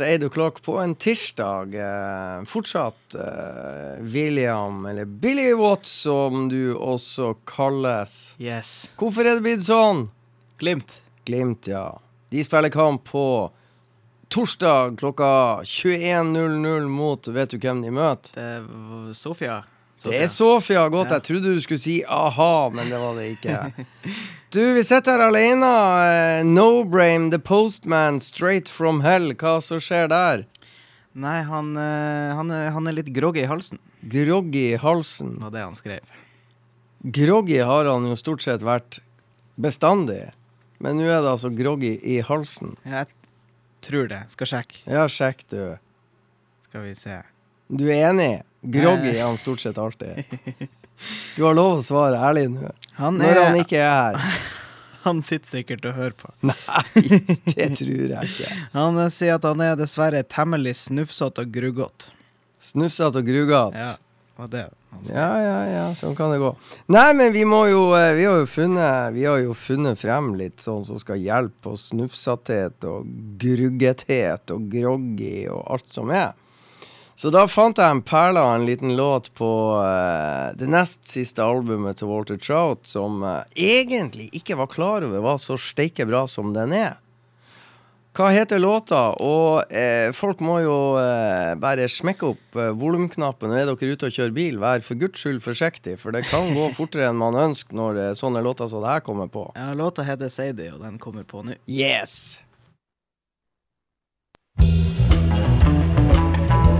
at 8 o'clock på en tirsdag. Eh, fortsatt eh, William, eller Billy Watts som du også kalles. Yes. Hvorfor er det blitt sånn? Glimt. Glimt, ja. De spiller kamp på torsdag klokka 21.00 mot Vet du hvem de møter? Det er Sofia. Det er Sofia. Godt. Jeg trodde du skulle si a-ha, men det var det ikke. Du, vi sitter her alene. Eh, No Brame, The Postman, Straight from Hell. Hva som skjer der? Nei, han, eh, han, er, han er litt groggy i halsen, Groggy i halsen. var det han skrev. Groggy har han jo stort sett vært bestandig. Men nå er det altså groggy i halsen. Jeg tror det. Skal sjekke. Ja, sjekk, du. Skal vi se. Du er enig? Groggy er han stort sett alltid. Du har lov å svare ærlig nå. Han, Når er, han ikke er her. han sitter sikkert og hører på. Nei, det tror jeg ikke. Han eh, sier at han er dessverre temmelig snufsete og gruggete. Snufsete og gruggete. Ja, det. Ja, ja, ja, sånn kan det gå. Nei, men vi må jo eh, Vi har jo funnet, vi har jo funnet frem litt sånn som skal hjelpe på snufsathet og gruggethet og groggy og alt som er. Så da fant jeg en perle av en liten låt på uh, det nest siste albumet til Walter Trout, som uh, egentlig ikke var klar over var så steike bra som den er. Hva heter låta? Og eh, folk må jo eh, bare smekke opp eh, volumknappen. Er dere ute og kjører bil, vær for guds skyld forsiktig, for det kan gå fortere enn man ønsker når eh, sånne låter som det her kommer på. Ja, låta heter Sadie, og den kommer på nå. Yes!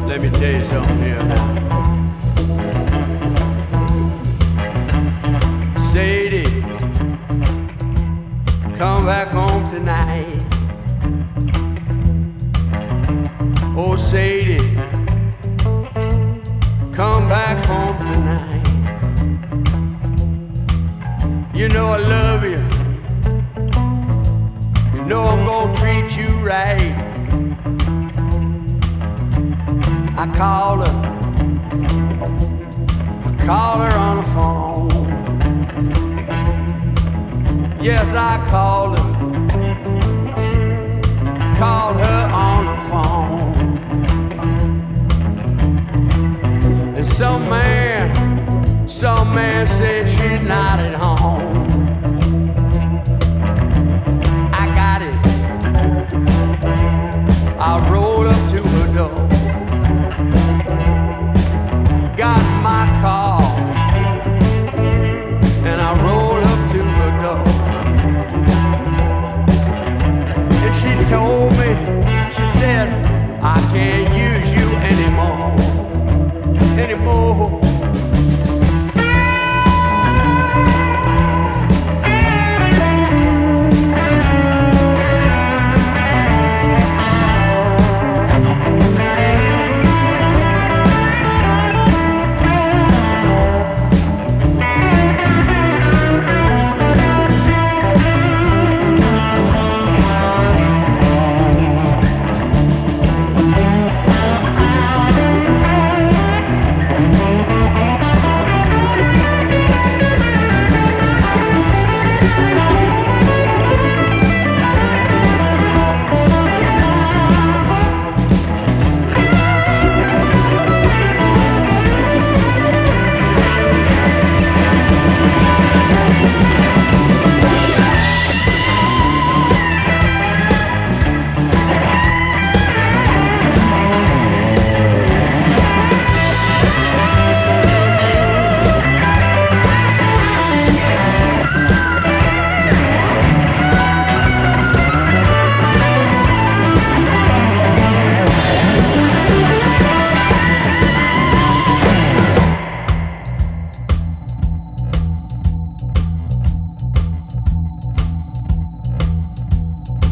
Let me tell you something here now. Sadie, come back home tonight. Oh, Sadie, come back home tonight. You know I love you. You know I'm gonna treat you right. I called her. I called her on the phone. Yes, I called her. Called her on the phone. And some man, some man said she's not at home. I got it. I rolled up to her door told me, she said, I can't use you anymore, anymore.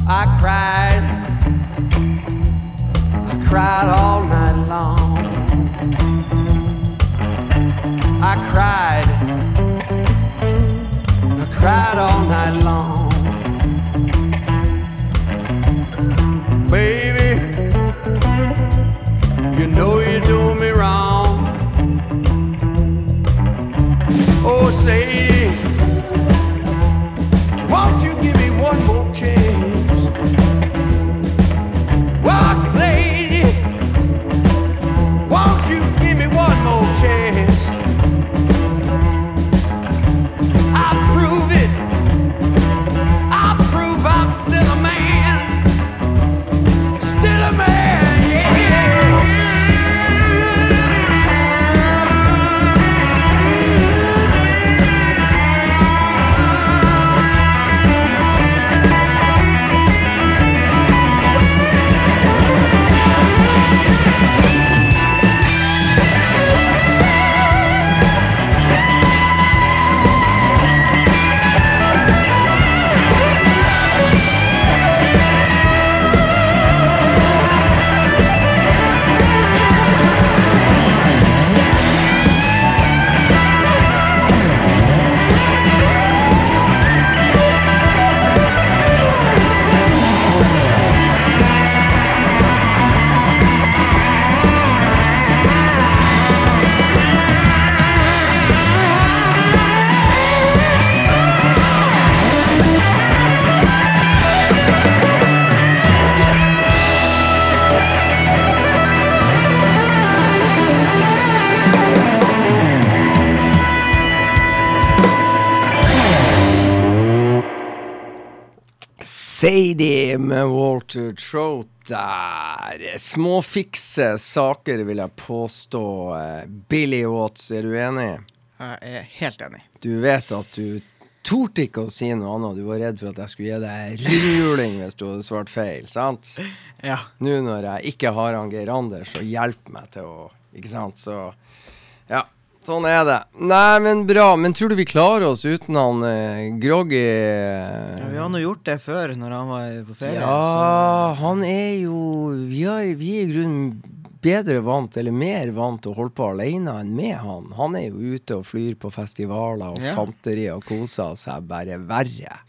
I cried. I cried all night long. I cried. I cried all night long. Baby, you know you do me wrong. Oh, Sadie. Won't you give me one more chance? Well, I say. Sadie med Walter Trout der. Småfikse saker, vil jeg påstå. Billy Watts, er du enig? Jeg er helt enig. Du vet at du torde ikke å si noe annet. Du var redd for at jeg skulle gi deg rundhjuling hvis du hadde svart feil, sant? Ja. Nå når jeg ikke har han Geir Anders, så hjelp meg til å Ikke sant? Så. Sånn er det. Nei, men bra. Men tror du vi klarer oss uten han eh, Groggy? Ja, vi har nå gjort det før, når han var på ferie. Ja, han er jo Vi, har, vi er i grunnen bedre vant, eller mer vant til å holde på alene enn med han. Han er jo ute og flyr på festivaler og Ja. fanterier og koser seg bare verre.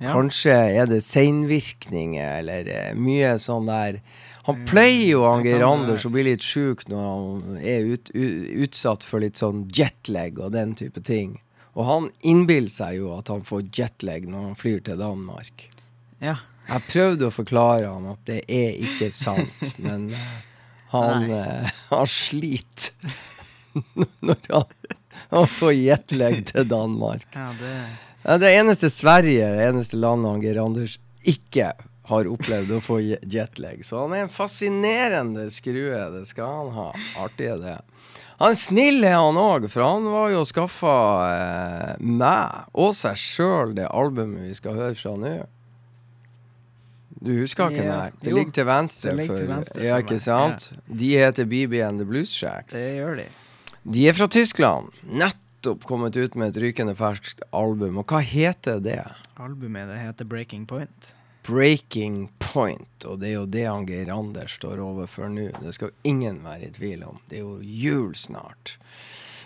Ja. Kanskje er det seinvirkninger, eller eh, mye sånn der Han pleier jo, han Geir Anders, å bli litt sjuk når han er ut, utsatt for litt sånn jetlag og den type ting. Og han innbiller seg jo at han får jetlag når han flyr til Danmark. Ja. Jeg prøvde å forklare han at det er ikke sant, men eh, han, eh, han sliter når han, han får jetlag til Danmark. ja, det det eneste Sverige, det eneste landet han Geir Anders ikke har opplevd å få jetlag. Så han er en fascinerende skrue. Det skal han ha. Artig er det. Han snill er han òg, for han var jo skaffa eh, meg og seg sjøl det albumet vi skal høre fra nå. Du husker ikke, Ja. Det Jo, ligger til venstre. det ligger for, til venstre ja, ikke sant? sant? De heter BB and the Blues Shacks. Det gjør de. De er fra Tyskland. Nettopp kommet ut med et rykende ferskt album. Og hva heter det? Albumet det heter Breaking Point. Breaking Point. Og det er jo det han Geir Anders står overfor nå. Det skal jo ingen være i tvil om. Det er jo jul snart.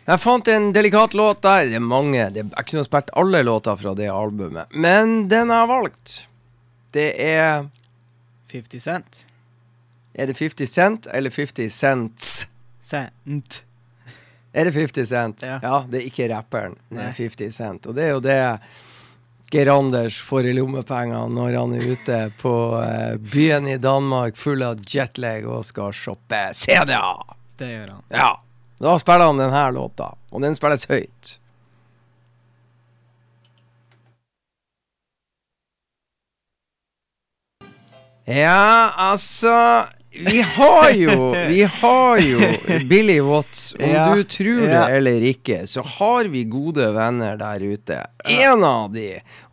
Jeg fant en delikat låt der. Det er mange. Det jeg kunne spilt alle låter fra det albumet. Men den jeg har valgt, det er 50 Cent. Er det 50 Cent eller 50 Cents? Cent. Er det 50 Cent? Ja. det er ikke rapperen. Det er 50 Cent. Og det er jo det Geir Anders får i lommepenger når han er ute på eh, byen i Danmark full av jetlag og skal shoppe CD-er. Det gjør han. Ja. Da spiller han denne låta, og den spilles høyt. Ja, altså Vi har jo Vi har jo Billy Watts. Om Ja, du tror det ja. eller ikke, så har vi gode venner der ute. En av de,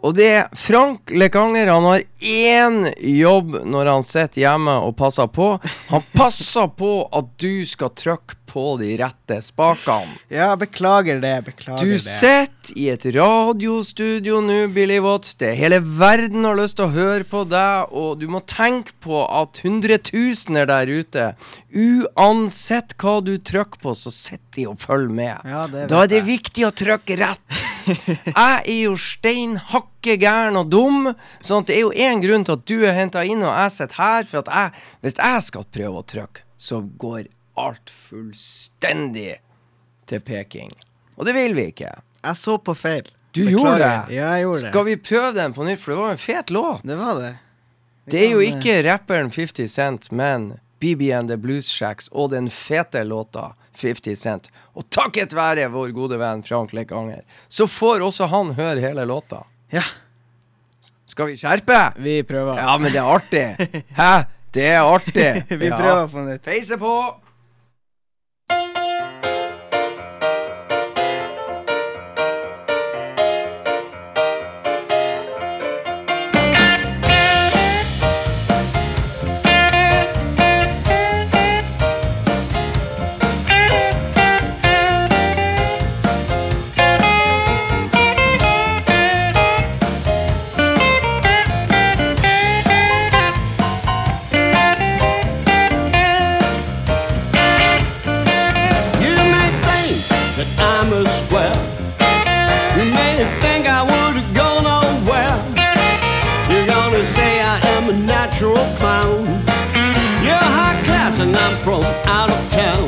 og det er Frank Lekanger. Han har én jobb når han sitter hjemme og passer på. Han passer på at du skal trykke på de rette spakene. Ja, beklager det. Beklager Du det. sitter i et radiostudio nå, Billy Watts. Det Hele verden har lyst til å høre på deg, og du må tenke på at hundretusener der ute, uansett hva du trykker på, så sitter de og følger med. Ja, det da er det jeg. viktig å trykke rett. Jeg er jo stein hakke gæren og dum, sånn at det er jo én grunn til at du er henta inn, og jeg sitter her, for at jeg, hvis jeg skal prøve å trykke, så går alt fullstendig til peking. Og det vil vi ikke. Jeg så på feil. Du gjorde det? Ja, jeg gjorde det. Skal vi prøve den på nytt, for det var en fet låt. Det var det. Vi Det er jo eh, ikke rapperen 50 Cent, men BB and the Blues Shacks og den fete låta 50 Cent. Og takket være vår gode venn Frank Lekanger, så får også han høre hele låta. Ja, Skal vi skjerpe? vi prøver. Ja, men det er artig. Hæ? Det er artig. vi prøver på nytt. Peise på. Natural clown. You're high class and I'm from out of town.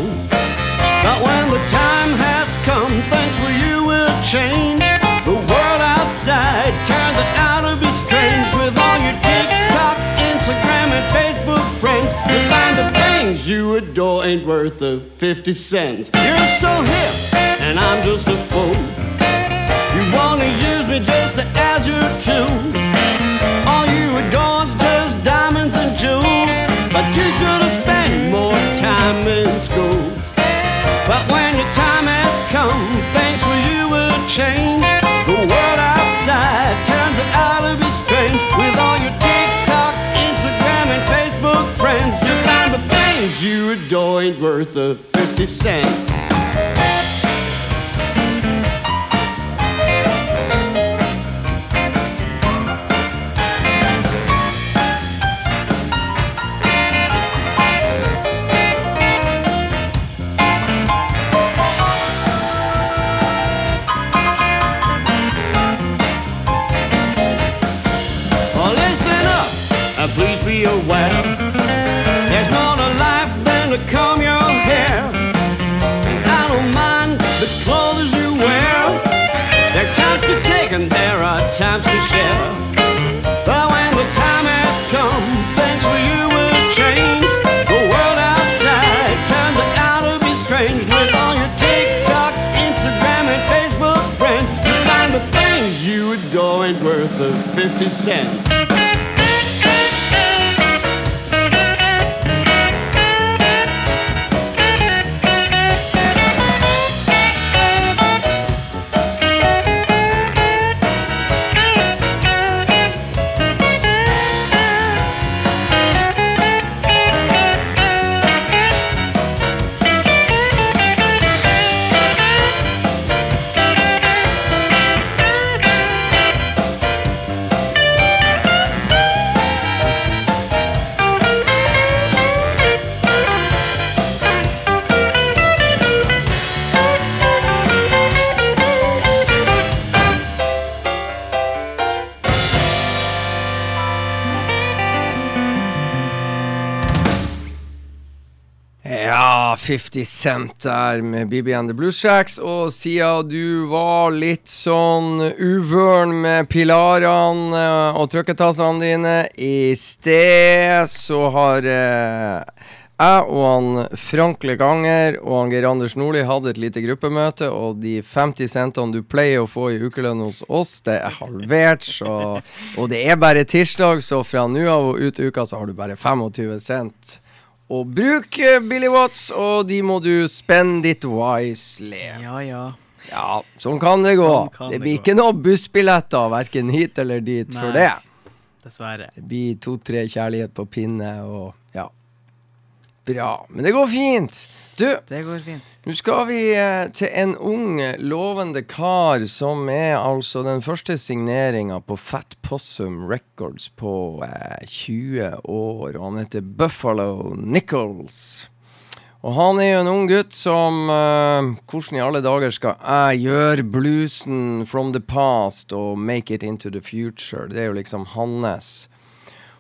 But when the time has come, things for you will change. The world outside turns out to be strange with all your TikTok, Instagram, and Facebook friends. You find the things you adore ain't worth a 50 cents. You're so hip, and I'm just a fool. You wanna use me just as you do. Adore is just diamonds and jewels. But you should have spent more time in school. But when your time has come, things for you will change. The world outside turns out to be strange. With all your TikTok, Instagram, and Facebook friends, you find the things you adore ain't worth a 50 cents. Times to share. But when the time has come, things for you will change. The world outside turns out to be strange. With all your TikTok, Instagram, and Facebook friends, you find the things you adore ain't worth a 50 cents. 50 Cent der med BB and the Blues Shacks. Og siden du var litt sånn uvøren med pilarene eh, og trykketassene dine i sted, så har eh, jeg og han Frank Leganger og han Geir Anders Nordli hadde et lite gruppemøte, og de 50 centene du pleier å få i ukelønn hos oss, det er halvert. Så, og det er bare tirsdag, så fra nå av og ut uka så har du bare 25 cent. Og bruk Billy Watts, og de må du spend it wisely. Ja, ja. Ja, sånn kan det gå. Sånn kan det det blir gå. ikke noe bussbilletter, verken hit eller dit, for Nei. det. Dessverre. Det blir to-tre kjærlighet på pinne og ja. Bra. Men det går fint. Du, Det går fint. nå skal vi eh, til en ung, lovende kar som er altså den første signeringa på Fat Possum Records på eh, 20 år. Og han heter Buffalo Nichols. Og han er jo en ung gutt som eh, Hvordan i alle dager skal jeg gjøre bluesen from the past og make it into the future? Det er jo liksom hans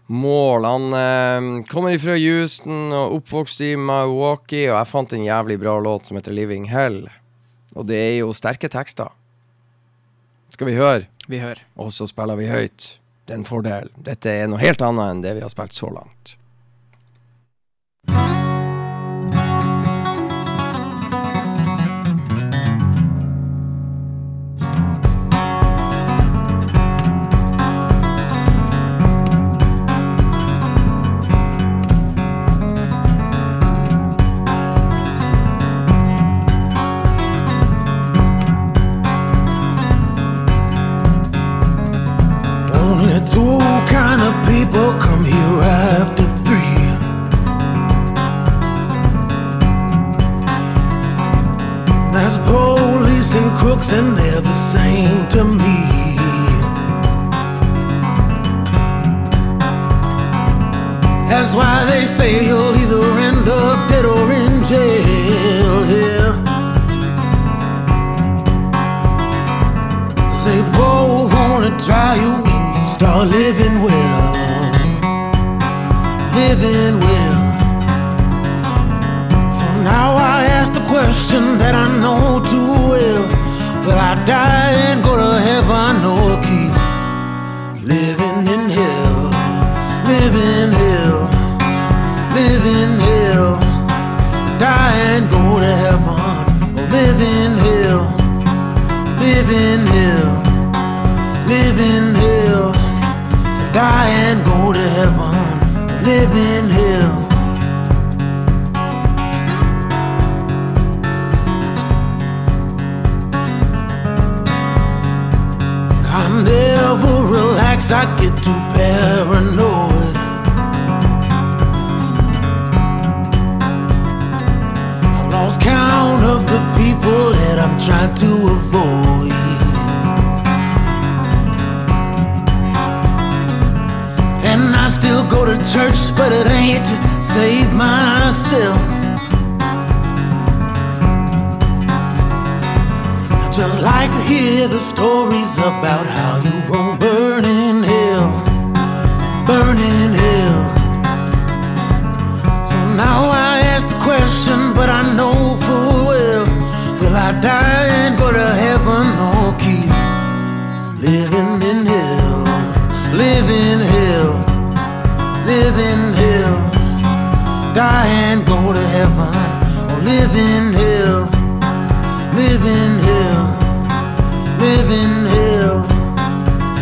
mål. Han eh, kommer ifra Houston og oppvokst i Milwaukee, og jeg fant en jævlig bra låt som heter Living Hell. Og det er jo sterke tekster. Skal vi høre? Vi hører. Og så spiller vi høyt. Det er en fordel. Dette er noe helt annet enn det vi har spilt så langt. Come here after three. Police and crooks, and they're the same to me. That's why they say you'll either end up dead or in jail here. Wanna try you when you start living well. Living well. So now I ask the question that I know too well. Will I die and go to heaven or keep living in hell? Living hell. Living hell. Die and go to heaven oh, or live in hell live in hell, live in hell, die and go to heaven, live in hell. I never relax, I get too paranoid. I lost count of the people that I'm trying to avoid. Still go to church, but it ain't to save myself. I just like to hear the stories about how you won't burn in hell, burn in hell. So now I ask the question, but I know full well Will I die Die and go to heaven. Or live in hell Live in hell, live in hell.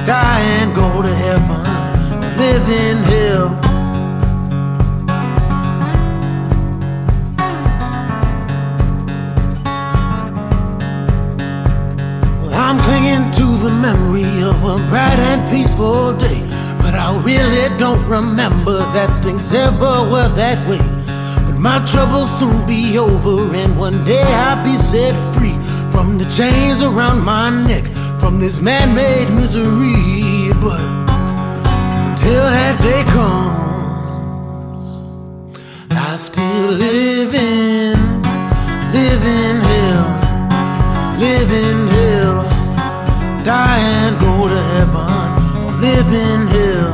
Die and go to heaven or live in hell. I'm clinging to the memory of a bright and peaceful day. But I really don't remember that things ever were that way. But my troubles soon be over, and one day I'll be set free from the chains around my neck, from this man made misery. But until that day comes, I still live in, live in hell, live in hell, die and go in hell,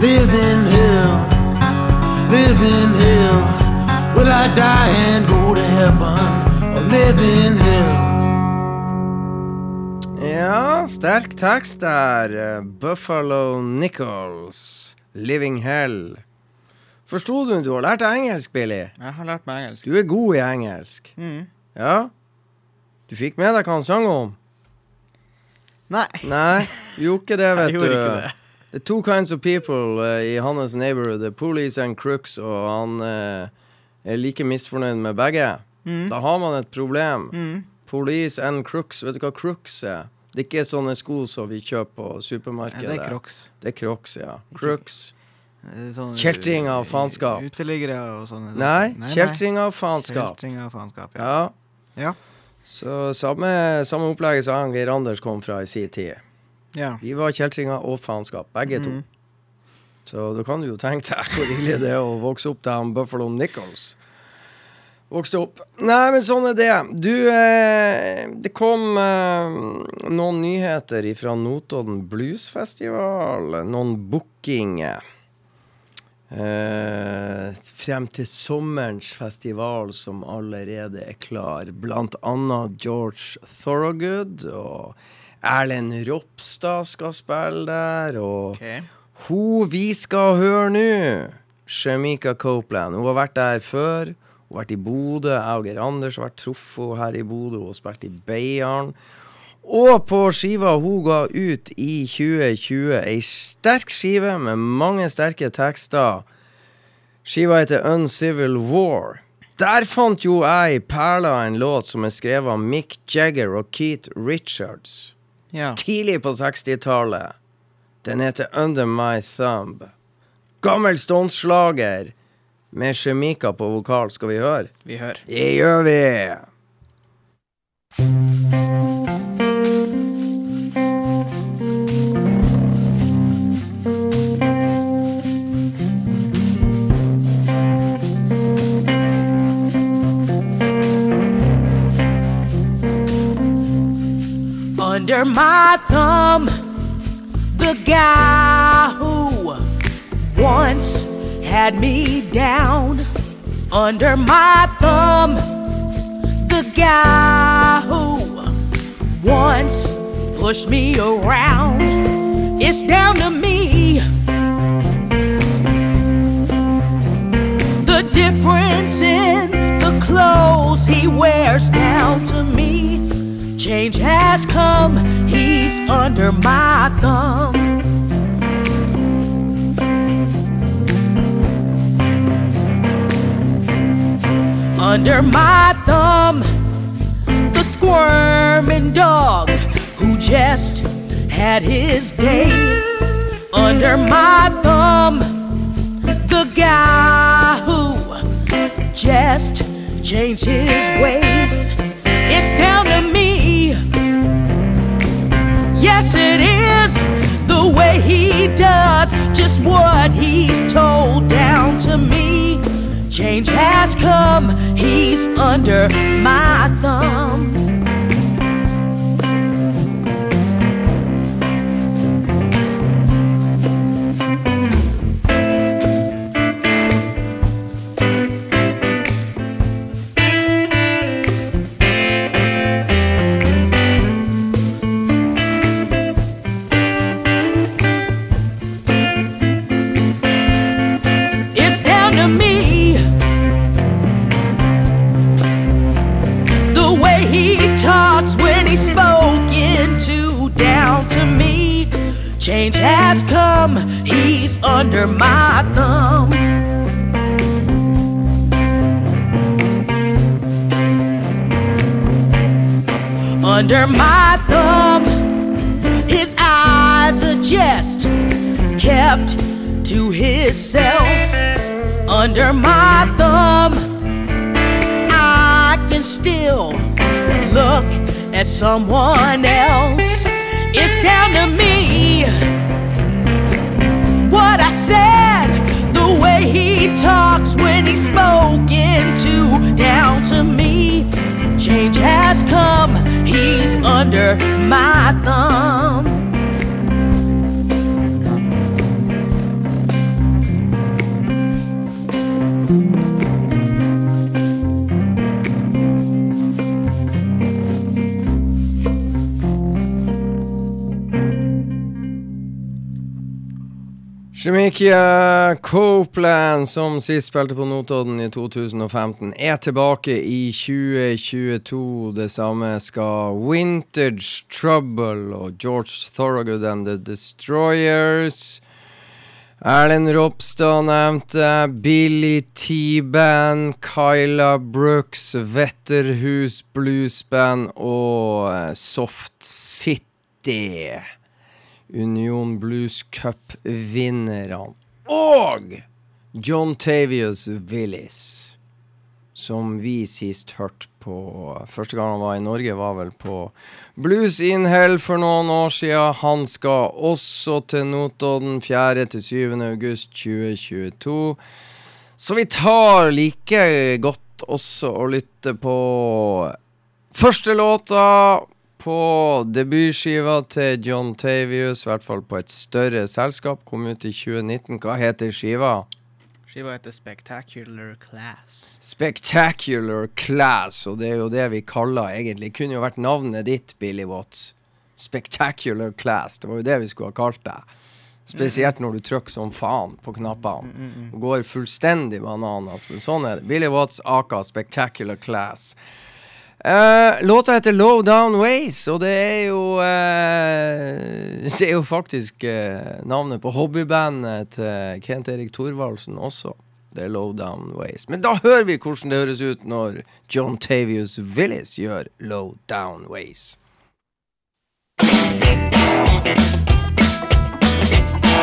living hell, living hell, Will I die and go to heaven or live in hell? Ja, sterk tekst der. Buffalo Nichols, 'Living Hell'. Forsto du? Du har lært deg engelsk, Billy. Jeg har lært meg engelsk. Du er god i engelsk. Mm. Ja? Du fikk med deg hva han sang om? Nei. Nei, gjorde ikke det, vet du. det. The two kinds of people uh, i hans neighborhood, the police and crooks, og han uh, er like misfornøyd med begge. Mm. Da har man et problem. Police and crooks. Vet du hva crooks er? Det er ikke sånne sko som vi kjøper på supermarkedet. supermarkedet. det er crocs. Det er crocs, ja. Crooks. Er sånn- Kjeltring av faenskap. Uteliggere og sånne. Nei, nei. Kjeltring av faenskap, ja. Ja. Ja. Så samme, samme opplegget som Geir Anders kom fra i sin tid. ja. Vi var kjeltringer og faenskap, begge to. Mhm. Så da kan du jo tenke deg hvor ille det er å vokse opp til Buffalo Nichols vokste opp. Nei, men sånn er det. Du, eh, det kom eh, noen nyheter fra Notodden Bluesfestival. Noen bookinger. Eh, frem til sommerens festival som allerede er klar. Blant annet George Thorogood og Erlend Ropstad skal spille der. Og okay. hun vi skal høre nå, Shamika Copeland, hun har vært der før. Hun har vært i Bodø. Jeg og Geir Anders har vært truffet her i Bodø. Hun har spilt i Beiarn. Og på skiva hun ga ut i 2020, ei sterk skive med mange sterke tekster. Skiva heter Uncivil War. Der fant jo jeg i perla en låt som er skrevet av Mick Jagger og Keith Richards Ja. tidlig på 60-tallet. Den heter Under My Thumb. Gammel Stones-slager med Shemika på vokal. Skal vi høre? Vi hører. Det gjør vi! Under my thumb, the guy who once had me down. Under my thumb, the guy who once pushed me around. It's down to me. The difference in the clothes he wears down to me. Change has come, he's under my thumb. Under my thumb, the squirming dog who just had his day. Under my thumb, the guy who just changed his ways. It's down to me. Yes, it is the way he does just what he's told down to me. Change has come, he's under my thumb. Change has come, he's under my thumb. Under my thumb, his eyes are just kept to himself. Under my thumb, I can still look at someone else. It's down to me. What I said, the way he talks when he's spoken to, down to me. Change has come, he's under my thumb. Shemikia Copeland, som sist spilte på Notodden i 2015, er tilbake i 2022. Det samme skal Vintage Trouble og George Thorogood and The Destroyers. Erlend Ropstad nevnte Billy T-Band, Kyla Brooks, Vetterhus Bluesband og Soft City. Union Blues Cup-vinnerne. Og John Tavius Willis, som vi sist hørte på Første gang han var i Norge, var vel på Blues in Hell for noen år siden. Han skal også til Notodden 4. til 7. august 2022. Så vi tar like godt også å lytte på første låta på debutskiva til John Tavius, i hvert fall på et større selskap, kom ut i 2019. Hva heter skiva? Skiva heter Spectacular Class. Spectacular Class, og det er jo det vi kaller egentlig. Kunne jo vært navnet ditt, Billy Watts. Spectacular Class. Det var jo det vi skulle ha kalt deg. Spesielt når du trykker som faen på knappene. Og går fullstendig bananas. Men sånn er det. Billy Watts, Aka, Spectacular Class. Eh, låta heter Low Down Ways, og det er jo uh, Det er jo faktisk uh, navnet på hobbybandet til Kent Erik Thorvaldsen også. Det er Low Down Ways. Men da hører vi hvordan det høres ut når John Tavius Willis gjør Low Down Ways.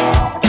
Well,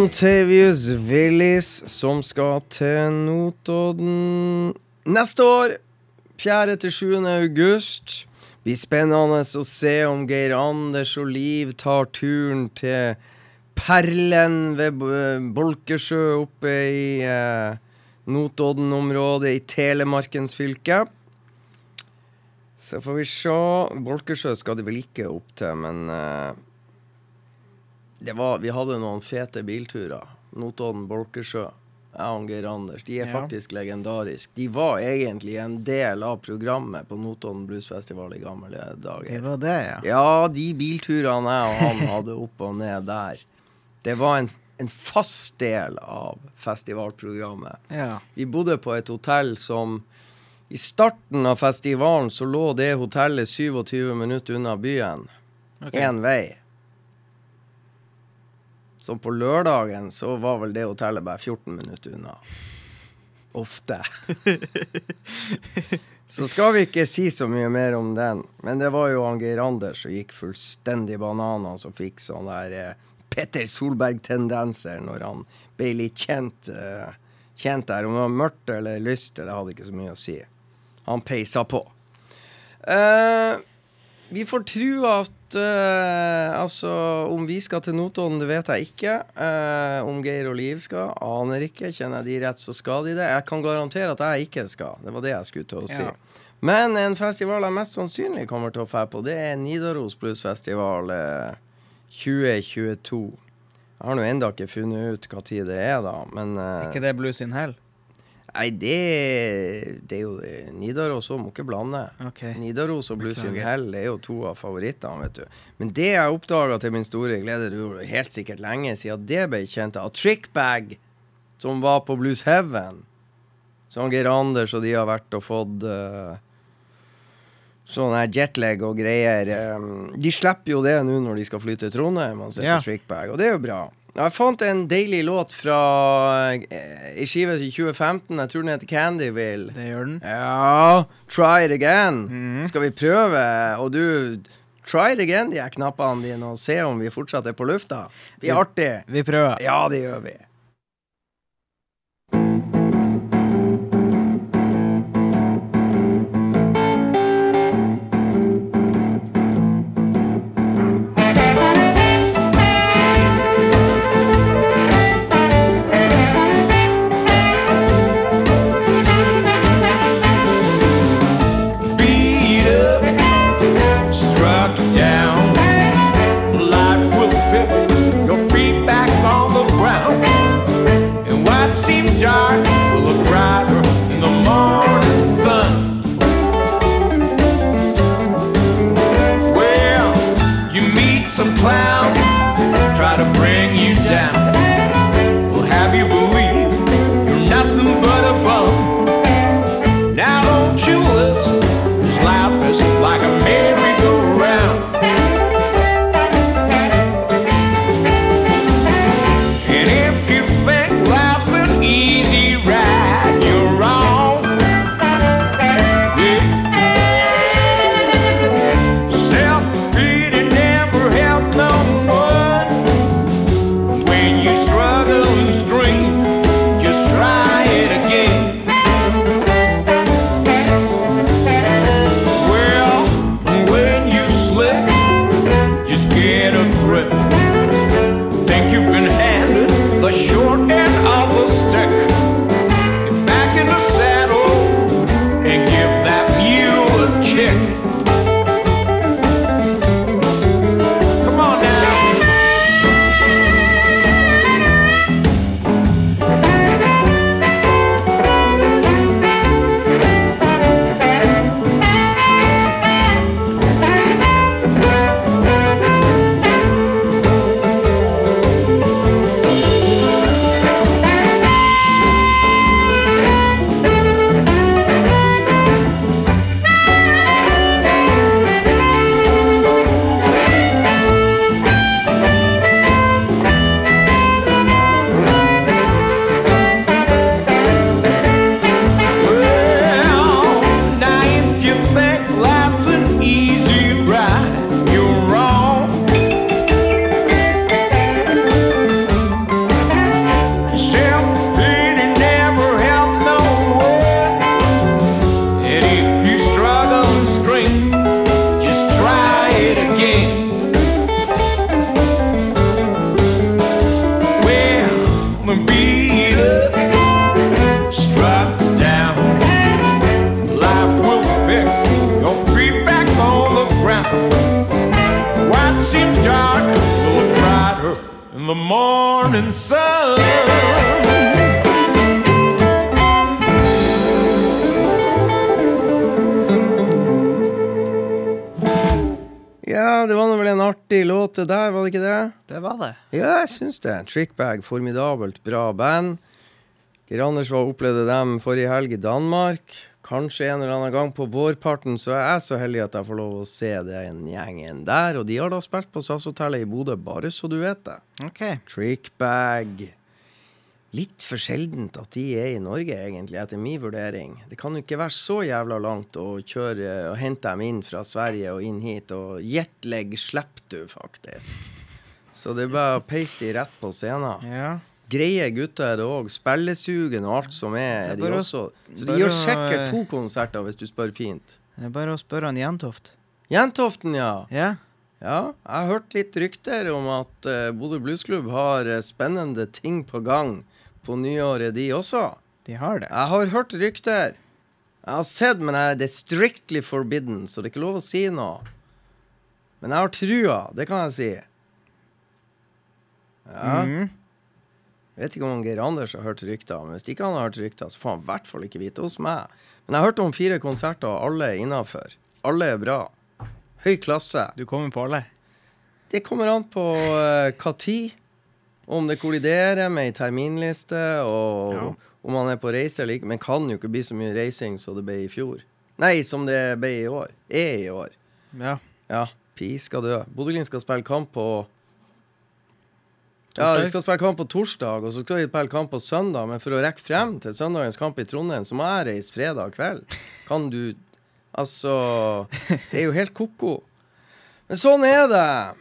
altså Willis som skal til Notodden neste år. 4. til 7. august. Blir spennende å se om Geir Anders og Liv tar turen til Perlen ved Bolkesjø oppe i eh, Notodden-området i Telemarkens fylke. Så får vi se. Bolkesjø skal de vel ikke opp til, men eh, var, vi hadde noen fete bilturer. Notodden, Bolkesjø. Jeg og Geir Anders. De er Ja. faktisk legendariske. De var egentlig en del av programmet på Notodden Bluesfestival i gamle Det dager. var det, ja. Ja, de bilturene jeg og han hadde opp og ned der, det var en, en fast del av festivalprogrammet. ja. Vi bodde på et hotell som I starten av festivalen så lå det hotellet 27 minutter unna byen. Én vei. Så på lørdagen så var vel det hotellet bare 14 minutter unna. Ofte. så skal vi ikke si så mye mer om den. Men det var jo han Geir Anders som gikk fullstendig bananer, som fikk sånn der eh, Petter Solberg-tendenser når han ble litt kjent, eh, kjent der. Om det var mørkt eller lyst, det hadde ikke så mye å si. Han peisa på. Eh, vi får tro at uh, Altså, om vi skal til Notodden, det vet jeg ikke. Uh, om Geir og Liv skal, aner ikke. Kjenner jeg de rett, så skal de det. Jeg kan garantere at jeg ikke skal. Det var det jeg skulle til å si. Ja. Men en festival jeg mest sannsynlig kommer til å dra på, det er Nidaros Bluesfestival uh, 2022. Jeg har nå ennå ikke funnet ut hva tid det er, da, men eh, Er ikke det Blues in Hell? Nei, det, det er jo Nidaros òg, må ikke blande. Okay. Nidaros og Blues in Hell er jo to av favorittene, vet du. Men det jeg oppdaga til min store glede, det er helt sikkert lenge siden det ble kjent av Trickbag, som var på Blues Heaven. Som han Geir Anders og de har vært og fått uh, sånn her jetlag og greier. Um, de slipper jo det nå når de skal fly til Trondheim og se Ja. Trickbag, og det er jo bra. Jeg fant en deilig låt fra ei i skive i 2015. Jeg tror den heter Candyville. Det gjør den. Ja, try it again. Mm. Skal vi prøve? Og du, try it again, de her knappene dine, og se om vi fortsatt er på lufta. Det er artig. Vi prøver. Ja, det gjør vi. Låt det der, var det ikke det? Det var det. Ja, jeg syns det. Trickbag, formidabelt bra band. Geir Anders var opplevde dem forrige helg i Danmark. Kanskje en eller annen gang på vårparten så er jeg så heldig at jeg får lov å se den gjengen der. Og de har da spilt på SAS-hotellet i Bodø, bare så du vet det. OK. Trickbag. Litt for sjeldent at de er i Norge, egentlig, etter min vurdering. Det kan jo ikke være så jævla langt å kjøre og hente dem inn fra Sverige og inn hit, og jetlag slipper du, faktisk. Så det er bare å peise de rett på scenen. Ja. Greie gutter er det òg. Spillesugen og alt som er, er de også. Så de gjør sikkert to konserter, hvis du spør fint. Det er bare å spørre han Jentoft. Jentoften, ja. Ja. Ja, jeg har hørt litt rykter om at uh, Bodø Bluesklubb har uh, spennende ting på gang på nyåret, de også. De har det. Jeg har hørt rykter. Jeg har sett, men jeg, det er strictly forbidden, så det er ikke lov å si noe. Men jeg har trua, det kan jeg si. Ja. Mm. Jeg vet ikke om Geir Anders har hørt rykter, men hvis ikke han har hørt rykter, så får han i hvert fall ikke vite hos meg. Men jeg har hørt om fire konserter, alle er innafor. Alle er bra. Høy klasse. Du kommer på alle? Det kommer an på uh, hva tid. Om det kolliderer med ei terminliste, og Ja. om man er på reise eller ikke. Men kan jo ikke bli så mye reising som det ble i fjor. Nei, som det ble i år. Er i år. Ja. Ja, pi skal dø. Bodø-Glimt skal spille kamp på Ja, de skal spille kamp på torsdag, og så skal de spille kamp på søndag. Men for å rekke frem til søndagens kamp i Trondheim, så må jeg reise fredag kveld. Kan du Altså Det er jo helt ko-ko. Men sånn er det.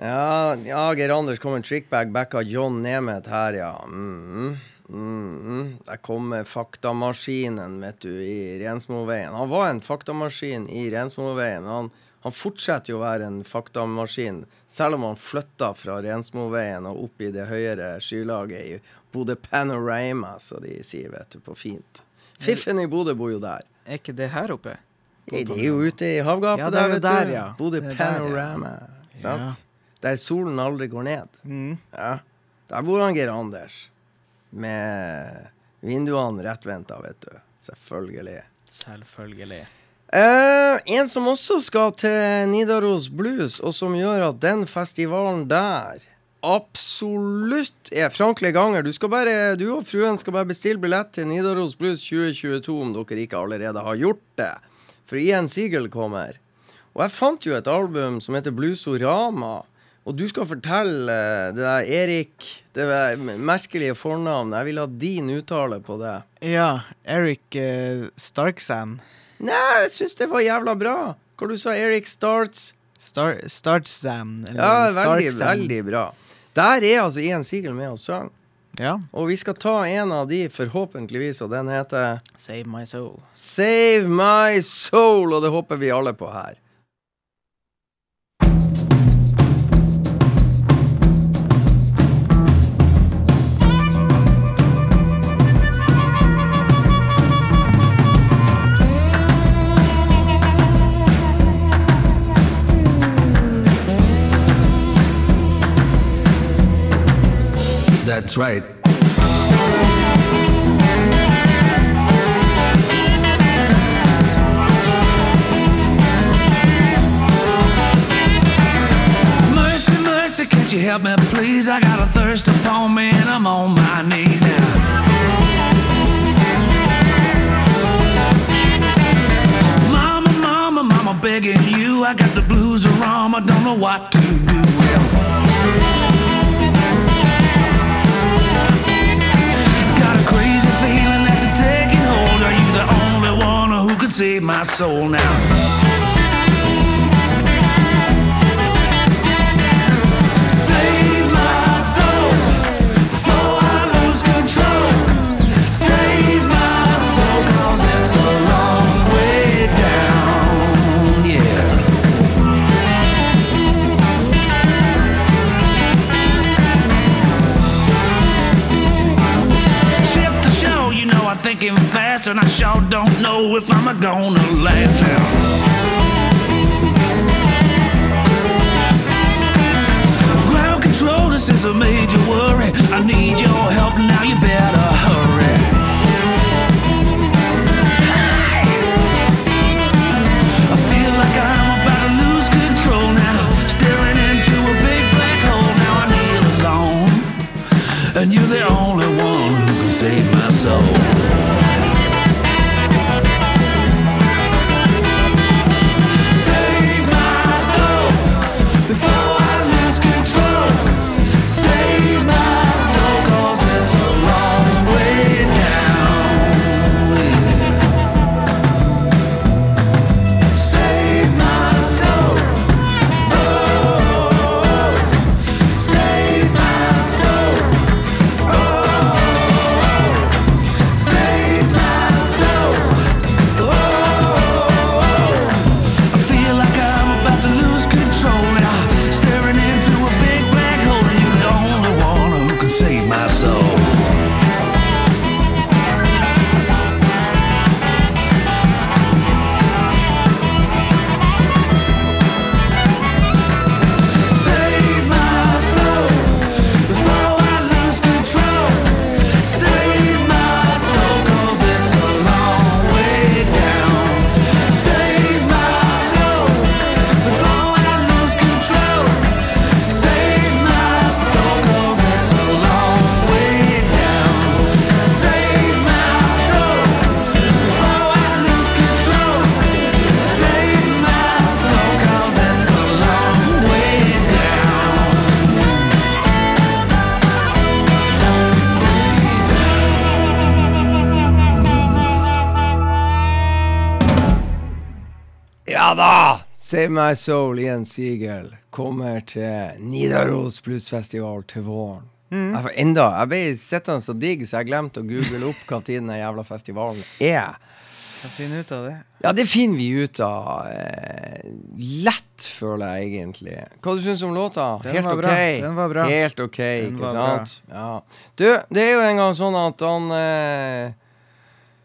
Ja, ja Geir Anders kommer trickbag back av John Nemeth her, ja. Mm, mm, Der kommer faktamaskinen, vet du, i Rensmoveien. Han var en faktamaskin i Rensmoveien. Han, han fortsetter jo å være en faktamaskin, selv om han flytta fra Rensmoveien og opp i det høyere skylaget i Bodø Panorama, som de sier, vet du, på fint. Fiffen i Bodø bor jo der. Er ikke det her oppe? Nei, Det er jo ute i havgapet Ja, er der, vet der, du. ja. Bodø Panorama. er der, ja. Sant? Der solen aldri går ned. Mm. Ja. Der bor han Geir Anders. Med vinduene rettvendta, vet du. Selvfølgelig. Selvfølgelig. Eh, en som også skal til Nidaros Blues, og som gjør at den festivalen der absolutt er Frank Leganger, du, skal bare, du og fruen skal bare bestille billett til Nidaros Blues 2022 om dere ikke allerede har gjort det. For Ian Siegel kommer. Og jeg fant jo et album som heter Bluesorama. Og du skal fortelle eh, det der Erik Det der merkelige fornavnet. Jeg vil ha din uttale på det. Ja, Eric uh, Starksand. Nei, jeg syns det var jævla bra. Hva du sa Erik Starts? Star Startsand. Ja, veldig, veldig bra. Der er altså Ian Siegel med og synger. Ja. Og vi skal ta en av de, forhåpentligvis, og den heter Save my soul. Save My Soul, og det håper vi alle på her. That's right. Mercy, mercy, can't you help me, please? I got a thirst upon me and I'm on my knees now. Mama, mama, mama, begging you. I got the blues around, I don't know what to do. Crazy feeling that's taking hold. Are you the only one who can save my soul now? I'm gonna last now. Ground control, this is a major worry. I need you. Save My Soul, Ian Siegel, kommer til Nidaros Bluesfestival til våren. Jeg, enda, jeg ble sittende så digg, så jeg glemte å google opp hva den jævla festivalen er. Kan finne ut av det. Ja, det finner vi ut av. Eh, lett, føler jeg egentlig. Hva du syns du om låta? Den Helt var ok. bra. Den var bra. Helt ok, Den ikke var bra. sant? Ja. Du, det er jo en gang sånn at han eh,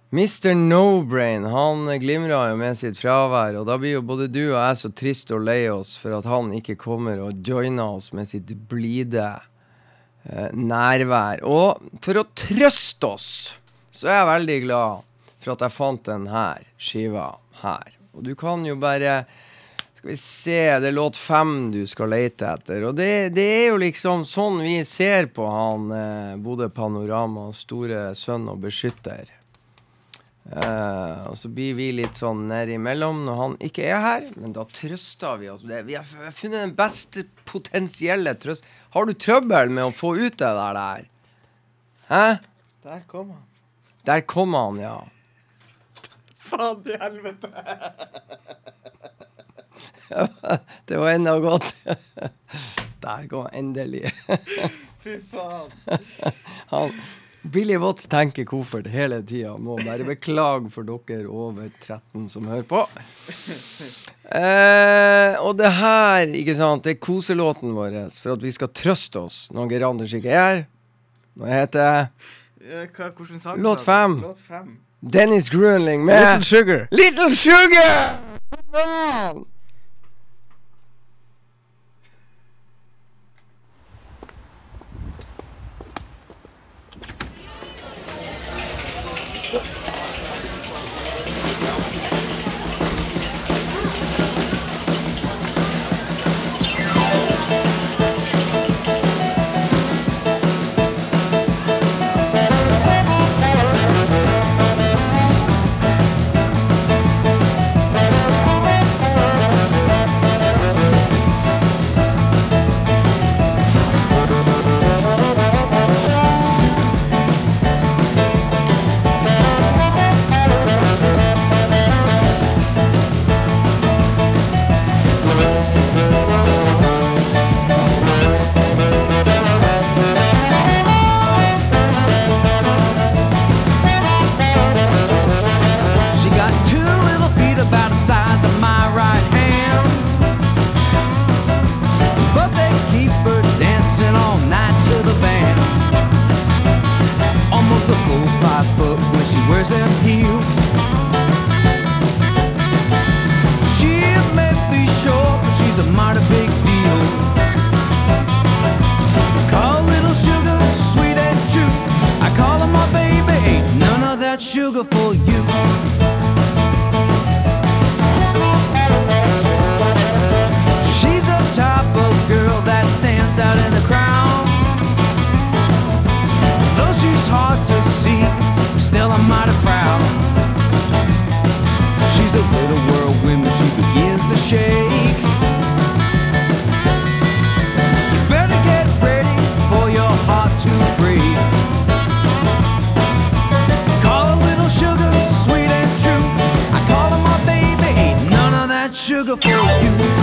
Mr. No-Brain han glimra jo med sitt fravær, og da blir jo både du og jeg så trist og lei oss for at han ikke kommer og joiner oss med sitt blide eh, nærvær. Og for å trøste oss, så er jeg veldig glad for at jeg fant denne skiva her. Og du kan jo bare Skal vi se, det er låt fem du skal lete etter. Og det, det er jo liksom sånn vi ser på han eh, Bodø Panorama, store sønn og beskytter. Eh, og så blir vi litt sånn nedimellom når han ikke er her, men da trøster vi oss. Det, vi har funnet den beste potensielle trøst. Har du trøbbel med å få ut det der? der? Hæ? Der kom han. Der kom han, ja. Faen til helvete. Det var enda godt. Der kom han endelig. Fy faen. Han, Billy Watts tenker koffert hele tida. Må bare beklage for dere over 13 som hører på. Eh, og det her, ikke sant, det er koselåten vår for at vi skal trøste oss når Geir Anders ikke er her. Hva heter Eh, Hva, sang Låt sa fem. Låt fem. Dennis Grunling med Little Sugar. Little Sugar! Wears them heels. She may be short, but she's a mighty big deal. Call little sugar sweet and true. I call her my baby, ain't none of that sugar for you. She's a type of girl that stands out in the crowd. Though she's hard to see, a mighty proud. She's a little whirlwind when she begins to shake. You better get ready for your heart to break. Call her little sugar, sweet and true. I call her my baby, ain't none of that sugar for you.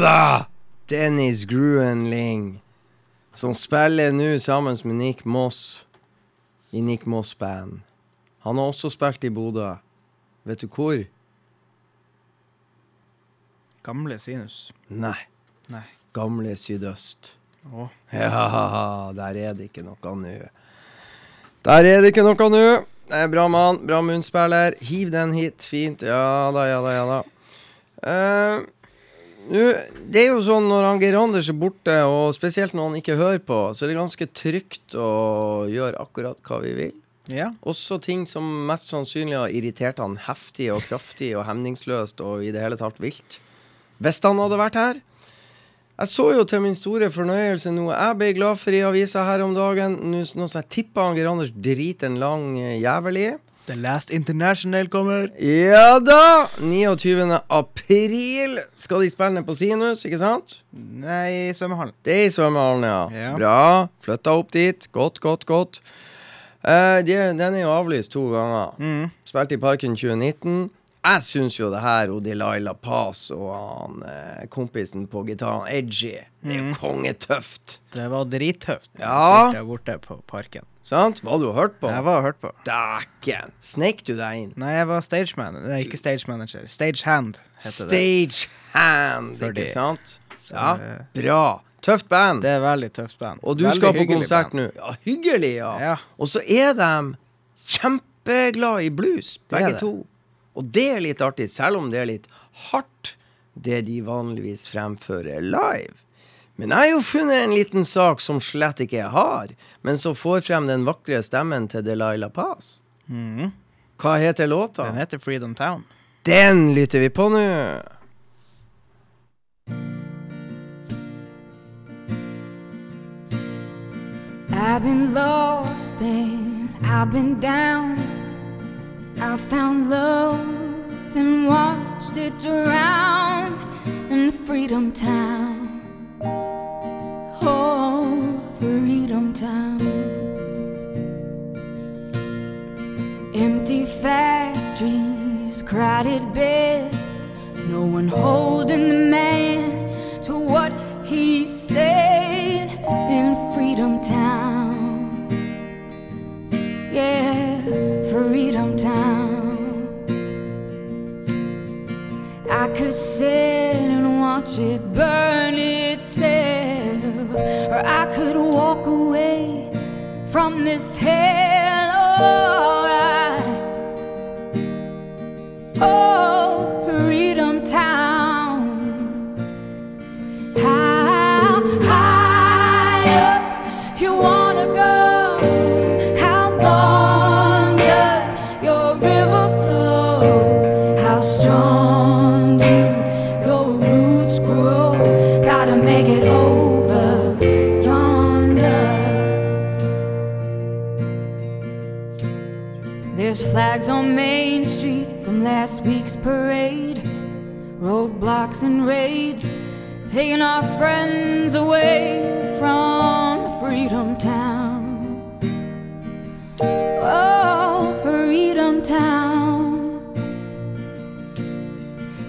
Da! Dennis Gruenling, som spiller nå sammen med Nick Moss i Nick Moss Band. Han har også spilt i Bodø. Vet du hvor? Gamle sinus. Nei, Nei. gamle Sydøst. Å. Ja, der er det ikke noe nå. Der er det ikke noe nå. Det er bra mann, bra munnspiller. Hiv den hit. Fint. Ja da, ja da, ja da. Eh, nå, det er jo sånn når han Geir Anders er borte, og spesielt når han ikke hører på, så er det ganske trygt å gjøre akkurat hva vi vil. Ja. Også ting som mest sannsynlig har irritert han heftig og kraftig og hemningsløst og i det hele tatt vilt. Hvis han hadde vært her. Jeg så jo til min store fornøyelse noe jeg ble glad for i avisa her om dagen. Nå- Noe som jeg tippa Geir Anders driter en lang eh, jævel i. The Last International kommer. Ja da! 29. april skal de spille ned på Sinus, ikke sant? Nei, i svømmehallen. Det er i svømmehallen, ja. Ja. Bra. Flytta opp dit. Godt, godt, godt. Uh, de, den er jo avlyst to ganger. Mm. Spilte i Parken 2019. Jeg syns jo det her og Delilah Paz og han eh, kompisen på gitaren, Edgy, det er jo kongetøft. Det var drittøft. Ja. Borte på parken. Sant? Hva du har hørt på? Jeg var og hørte på. Dæken! Sneik du deg inn? Nei, jeg var stageman. Nei, ikke stage-manager. Stagehand heter det. Stagehand, Fordi- ikke sant? Så, Ja, eh, bra. Tøft band. Det er veldig tøft band. Og du Veldig skal på konsert nå. Ja, hyggelig, ja. Ja. Og så er de kjempeglad i blues, begge to. Og det er litt artig, selv om det er litt hardt, det de vanligvis fremfører live. Men jeg har jo funnet en liten sak som slett ikke jeg har, men som får frem den vakre stemmen til Delilah Paz. Hva heter låta? Den heter Freedom Town. Den lytter vi på nå. I've been lost and I've been down. I found love and watched it drown in Freedom Town. Oh, Freedom Town. Empty factories, crowded beds, no one holding the man to what he said in Freedom Town. Yeah, Freedom Town. I could sit and watch it burn itself, or I could walk away from this hell. Alright. Oh, Freedom Town. Flags on Main Street from last week's parade. Roadblocks and raids taking our friends away from Freedom Town. Oh, Freedom Town.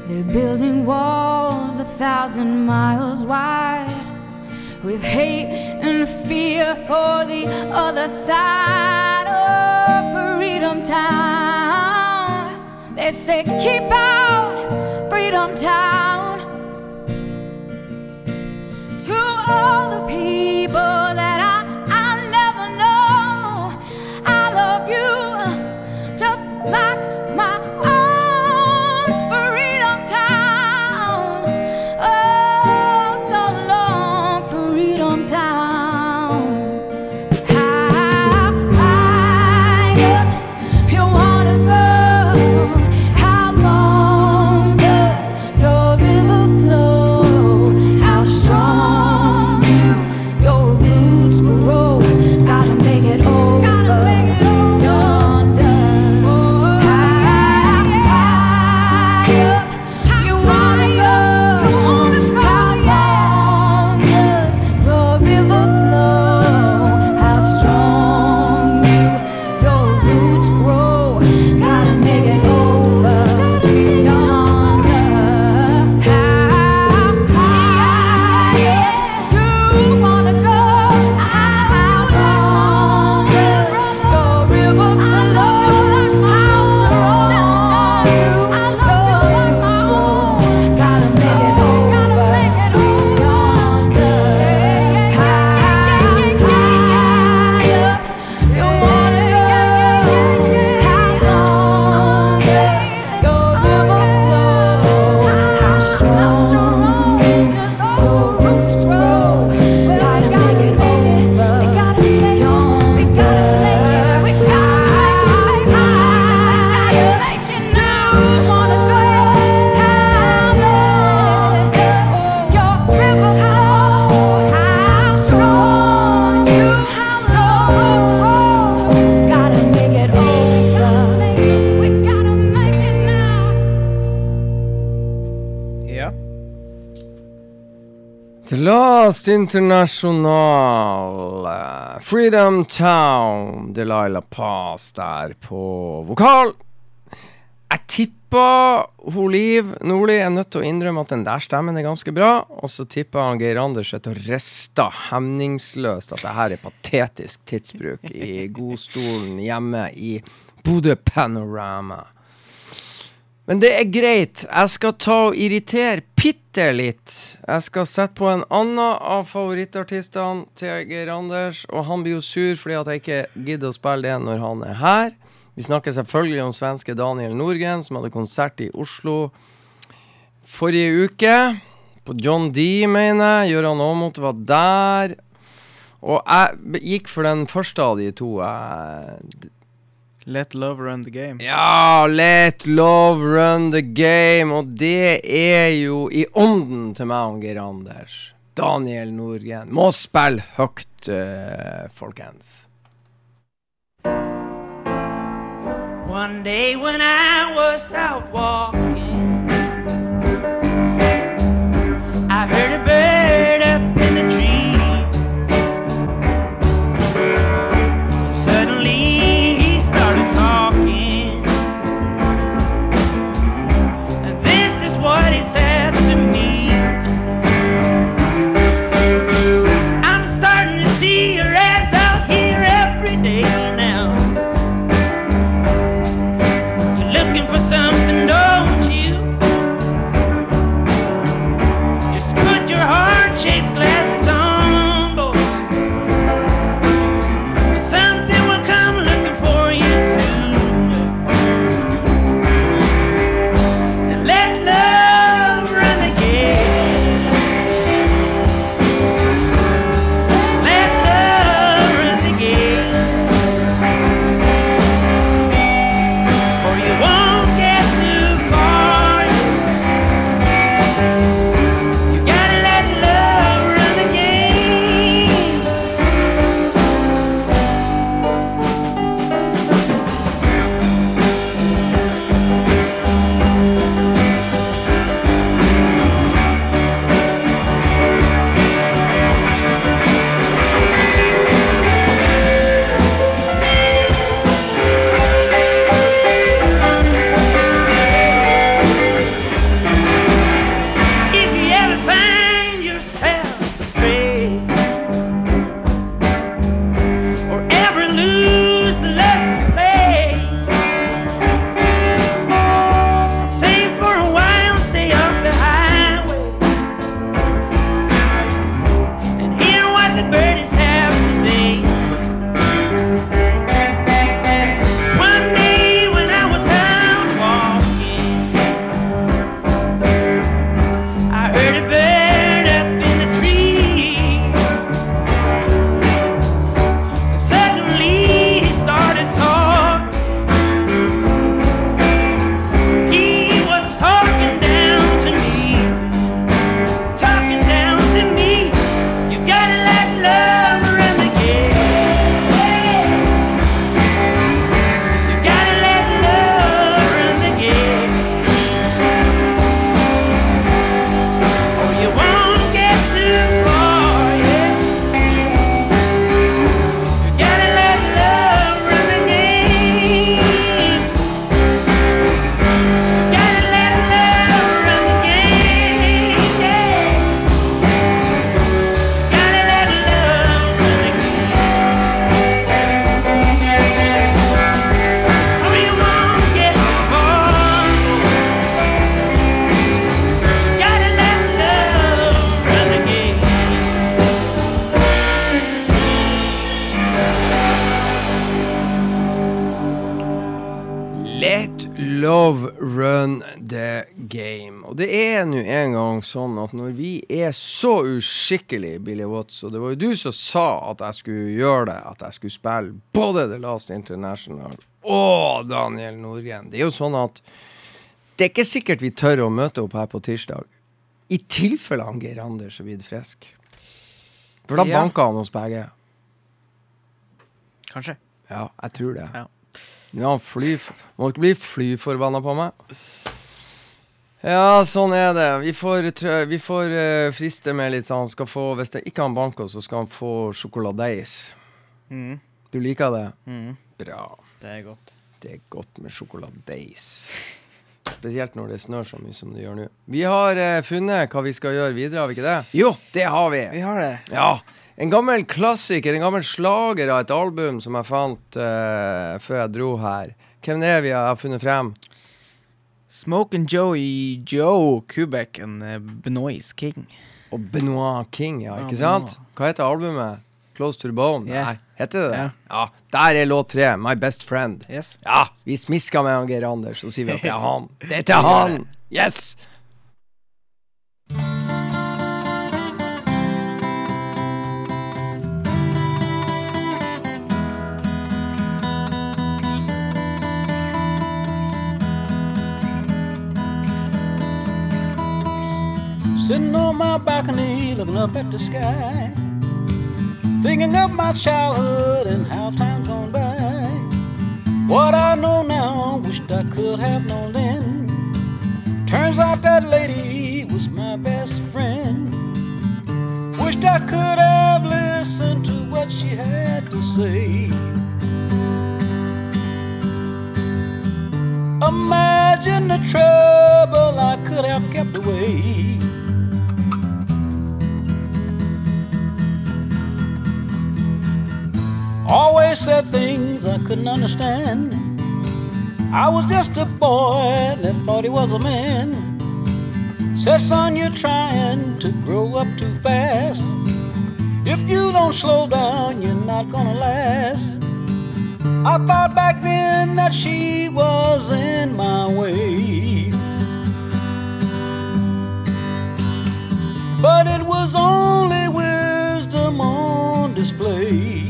They're building walls a thousand miles wide with hate and fear for the other side Town. They say, keep out Freedom Town. To all the people Last International. Freedom Town. Delilah Pass der på vokal. Jeg tipper hun Liv Nordli er nødt til å innrømme at den der stemmen er ganske bra. Og så tipper han Geir Anders etter å riste hemningsløst at det her er patetisk tidsbruk i godstolen hjemme i Bodø Panorama. Men det er greit. Jeg skal ta og irritere bitte litt. Jeg skal sette på en annen av favorittartistene til Geir Anders, og han blir jo sur fordi at jeg ikke gidder å spille det når han er her. Vi snakker selvfølgelig om svenske Daniel Norgren, som hadde konsert i Oslo forrige uke. På John D, mener jeg. Gøran Aamodt var der. Og jeg gikk for den første av de to. Jeg Let love run the game. ja, let love run the game. Og det er jo i ånden til meg og Geir Anders. Daniel Norgren. Må spille høyt, eh, folkens. One day when I was out walking, uskikkelig, Billy Watts, og det var jo du som sa at jeg skulle gjøre det, at jeg skulle spille både The Last International og Daniel Norgren Det er jo sånn at det er ikke sikkert vi tør å møte opp her på tirsdag. I tilfelle han Geir Anders er blitt frisk. For da Ja. banker han oss begge. Kanskje. Ja, jeg tror det. Ja. Nå er han fly Må ikke bli fly forbanna på meg. Ja, sånn er det. Vi får, vi får uh, friste med litt sånn. Få, hvis det ikke han Banco, så skal han få sjokoladeis. Mm. Du liker det? Mm. Bra. Det er godt. Det er godt med sjokoladeis. Spesielt når det snør så mye som det gjør nå. Vi har uh, funnet hva vi skal gjøre videre, har vi ikke det? Jo, det har vi! Vi har det. Ja. En gammel klassiker, en gammel slager av et album som jeg fant uh, før jeg dro her. Hvem er vi har funnet frem? Smoke and Joey Joe Kubek and uh, Benoist King. Og Benoit King, ja, ikke ja, sant? Hva heter albumet? Close to the Bone? Yeah. Nei, heter det det? Ja. Ja. Der er låt tre, My Best Friend. Yes. Ja, vi smisker med han Geir Anders, så sier vi at det er han. Det er til han! Yes! Sitting on my balcony, looking up at the sky. Thinking of my childhood and how time's gone by. What I know now, wished I could have known then. Turns out that lady was my best friend. Wished I could have listened to what she had to say. Imagine the trouble I could have kept away. Always said things I couldn't understand. I was just a boy that thought he was a man. Said, son, you're trying to grow up too fast. If you don't slow down, you're not gonna last. I thought back then that she was in my way. But it was only wisdom on display.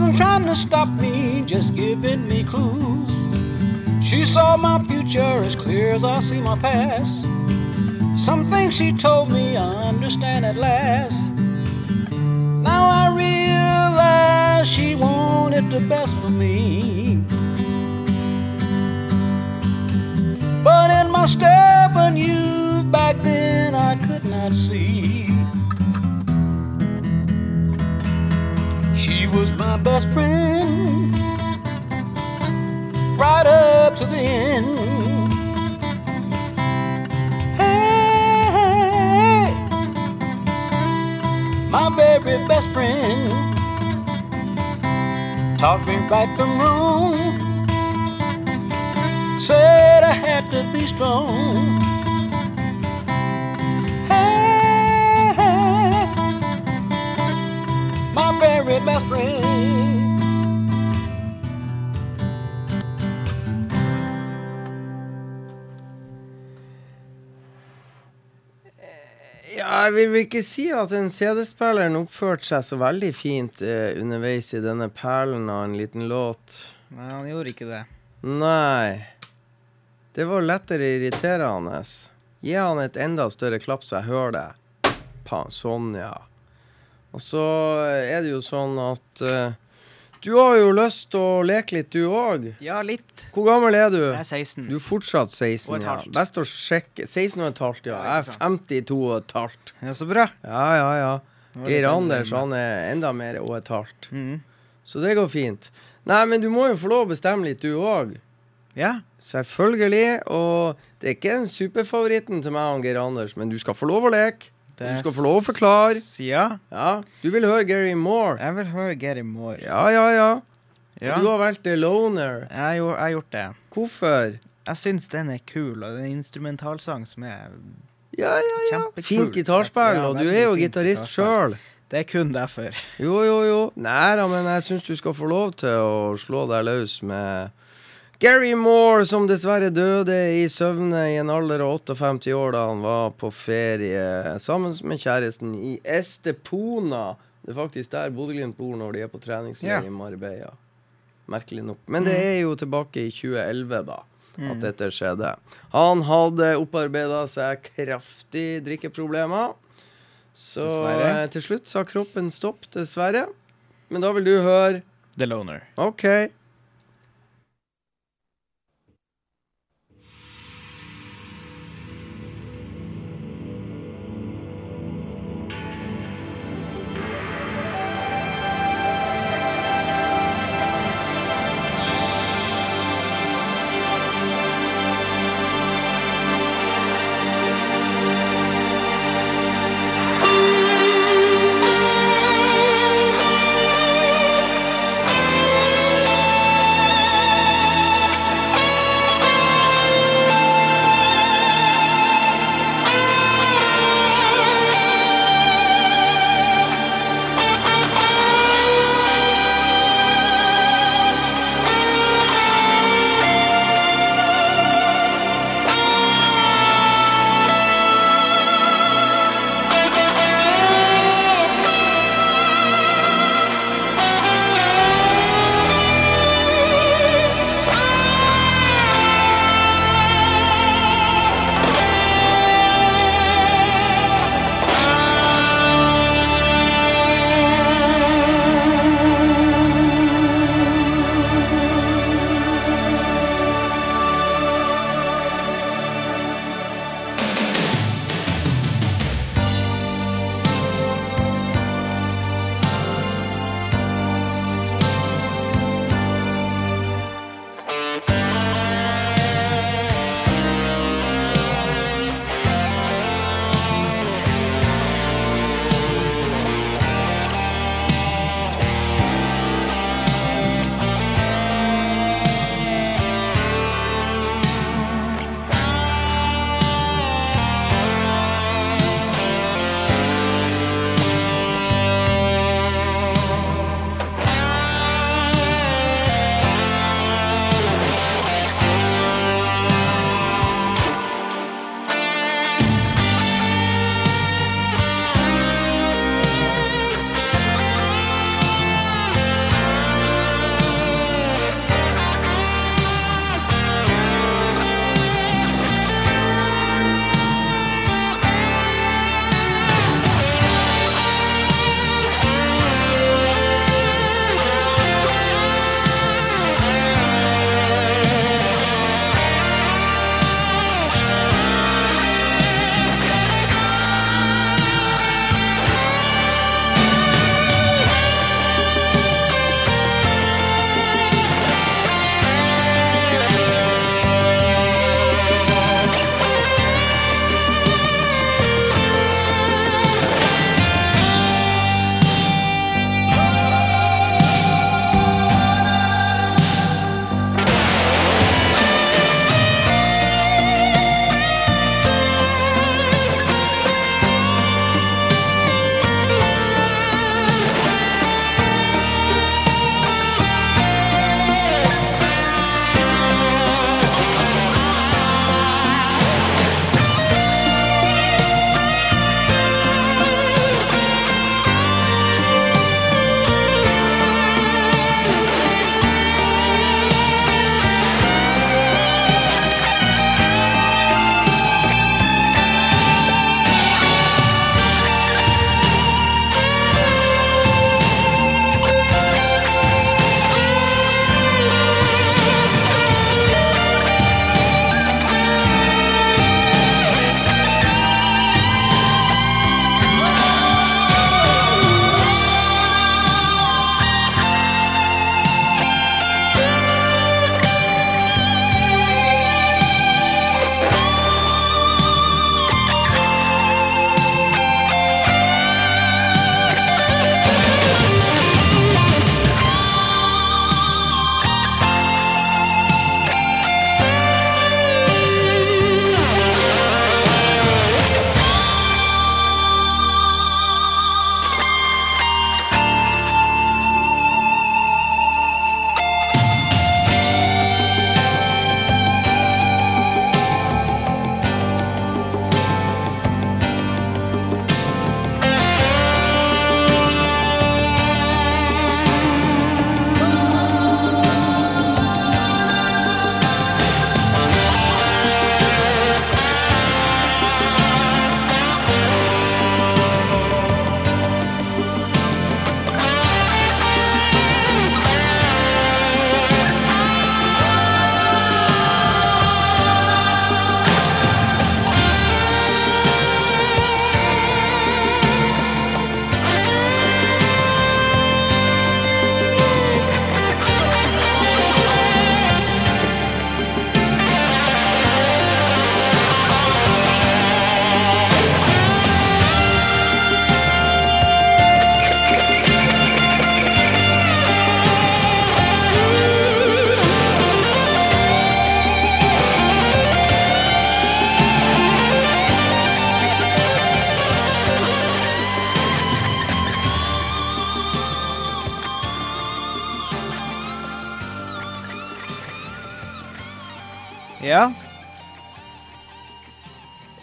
Wasn't trying to stop me, just giving me clues. She saw my future as clear as I see my past. Some things she told me I understand at last. Now I realize she wanted the best for me. But in my stubborn youth back then, I could not see. My best friend, right up to the end. Hey, my very best friend, taught me right from wrong. Said I had to be strong. My best friend. Ja, jeg vil ikke si at den CD-spilleren oppførte seg så veldig fint eh, underveis i denne perlen av en liten låt. Nei, han gjorde ikke det. Nei. Det var lettere irriterende. Gi han et enda større klapp så jeg hører det. Pan, sånn, ja. Og så er det jo sånn at uh, du har jo lyst til å leke litt, du òg. Ja, litt. Hvor gammel er du? Jeg er 16. Du er fortsatt 16, Og et ja. halvt. Best å sjekke. 16 og et halvt, ja. Ja, Jeg er 52 og et halvt. Ja, så bra. Ja, ja, ja. Geir Anders, han er enda mer og et halvt. Mm. Så det går fint. Nei, men du må jo få lov å bestemme litt, du òg. Ja. Selvfølgelig. Og det er ikke den superfavoritten til meg og Geir Anders, men du skal få lov å leke. Du skal få lov å forklare. Ja. Ja, Du vil høre Gary Moore. Jeg vil høre Gary Moore. Ja, ja, ja. Ja. Du har valgt The Loner. Jeg har gjort det. Hvorfor? Jeg syns den er kul, og det er en instrumentalsang som er Ja, ja, ja. kjempekul. Fint gitarspill, og du er jo gitarist sjøl. Det er kun derfor. Jo, jo, jo. Nei da, men jeg syns du skal få lov til å slå deg løs med Gary Moore, som dessverre døde i søvne i en alder av 58 år da han var på ferie sammen med kjæresten i Estepona. Det er faktisk der Bodø-Glimt bor når de er på treningsleir yeah. i Marbella. Merkelig nok. Men det er jo tilbake i 2011, da. At dette skjedde. Han hadde opparbeida seg kraftig drikkeproblemer. Så eh, til slutt sa kroppen stopp, dessverre. Men da vil du høre The Loner. OK.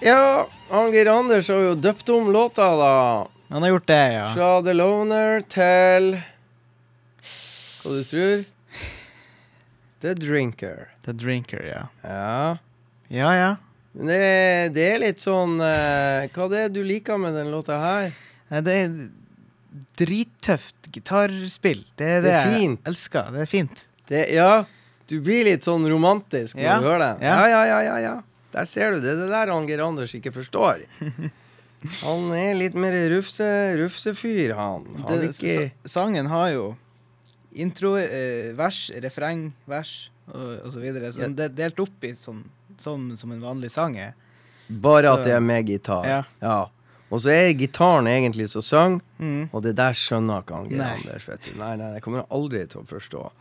Ja, Geir Anders har jo døpt om låta, da. Han har gjort det, ja. Fra The Loner til Hva du tror? The Drinker. The Drinker, ja. Ja. Ja, ja. Det, det er litt sånn uh, Hva det er du liker med den låta her? Det er drittøft gitarspill. Det er det, Det er jeg fint. elsker. Det er fint. Det, ja, du blir litt sånn romantisk når Ja. du hører den. Ja, ja, ja, ja, ja. Der ser du. Det det der han Geir Anders ikke forstår. Han er litt mer rufse, rufsefyr, han. Han Det, ikke sangen har jo intro, eh, vers, refreng, vers og, og så videre. Så Ja. det er delt opp i sånn, sånn som en vanlig sang er. Bare Så- at det er med gitar. Ja. Og så er gitaren egentlig som sang, Mm. og det der skjønner ikke han Geir. Anders. Vet du. Nei, nei, det kommer han aldri til å forstå.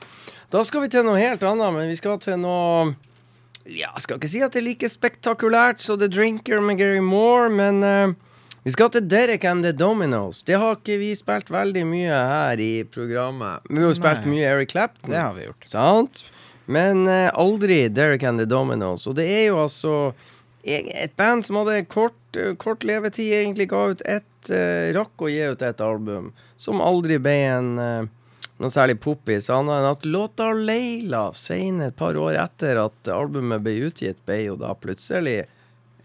Da skal vi til noe helt annet, men vi skal til noe Ja, skal ikke si at det er like spektakulært som The Drinker med Gary Moore, men uh, vi skal til Derek and the Dominoes. Det har ikke vi spilt veldig mye her i programmet. Vi har jo spilt mye Eric Clapton. Det har vi gjort. Sant? Men uh, aldri Derek and the Dominoes. Og det er jo altså et band som hadde kort, kort levetid, egentlig ga ut ett uh, Rakk å gi ut et album som aldri ble en eh, noe særlig poppis. Annet enn at låta 'Leila' senere, et par år etter at albumet ble utgitt, ble jo da plutselig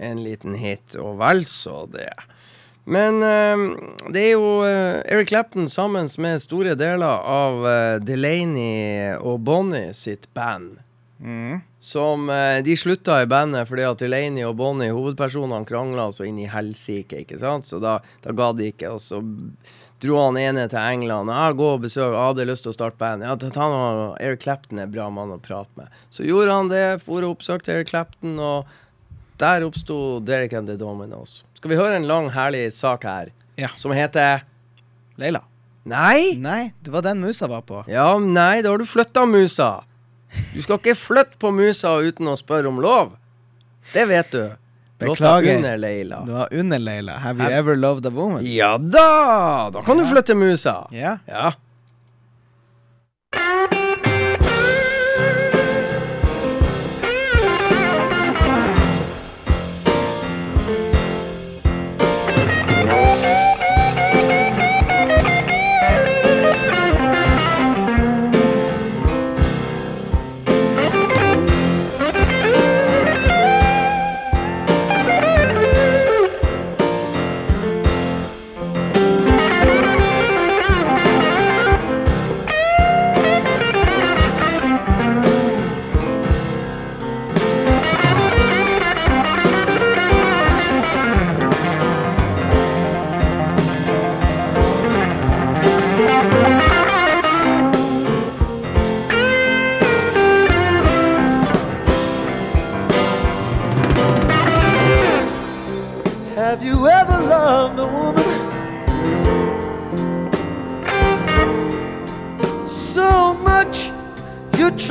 en liten hit, og vel så det. Men eh, det er jo eh, Eric Clapton sammen med store deler av eh, Delaney og Bonnie sitt band. Som eh, De slutta i bandet fordi at Delaney og Bonnie, hovedpersonene, krangla så inn i helsike, ikke sant? Så da, da ga de ikke, og så dro han ene til England. Ja, gå og besøk, jeg hadde lyst til å starte band. Ja, ta noe, Eric Clapton er bra mann å prate med. Så gjorde han det, for og oppsøkte Eric Clapton, og der oppsto Derek and the Dominos. Skal vi høre en lang, herlig sak her, Ja. som heter Leila. Nei! Nei, det var den musa var på. Ja, nei, da har du flytta musa. Du skal ikke flytte på musa uten å spørre om lov. Det vet du. Låta Beklager. under Leila. Det var under Leila. Have you ever loved a woman? Ja da! Da kan du flytte musa. Ja. Ja.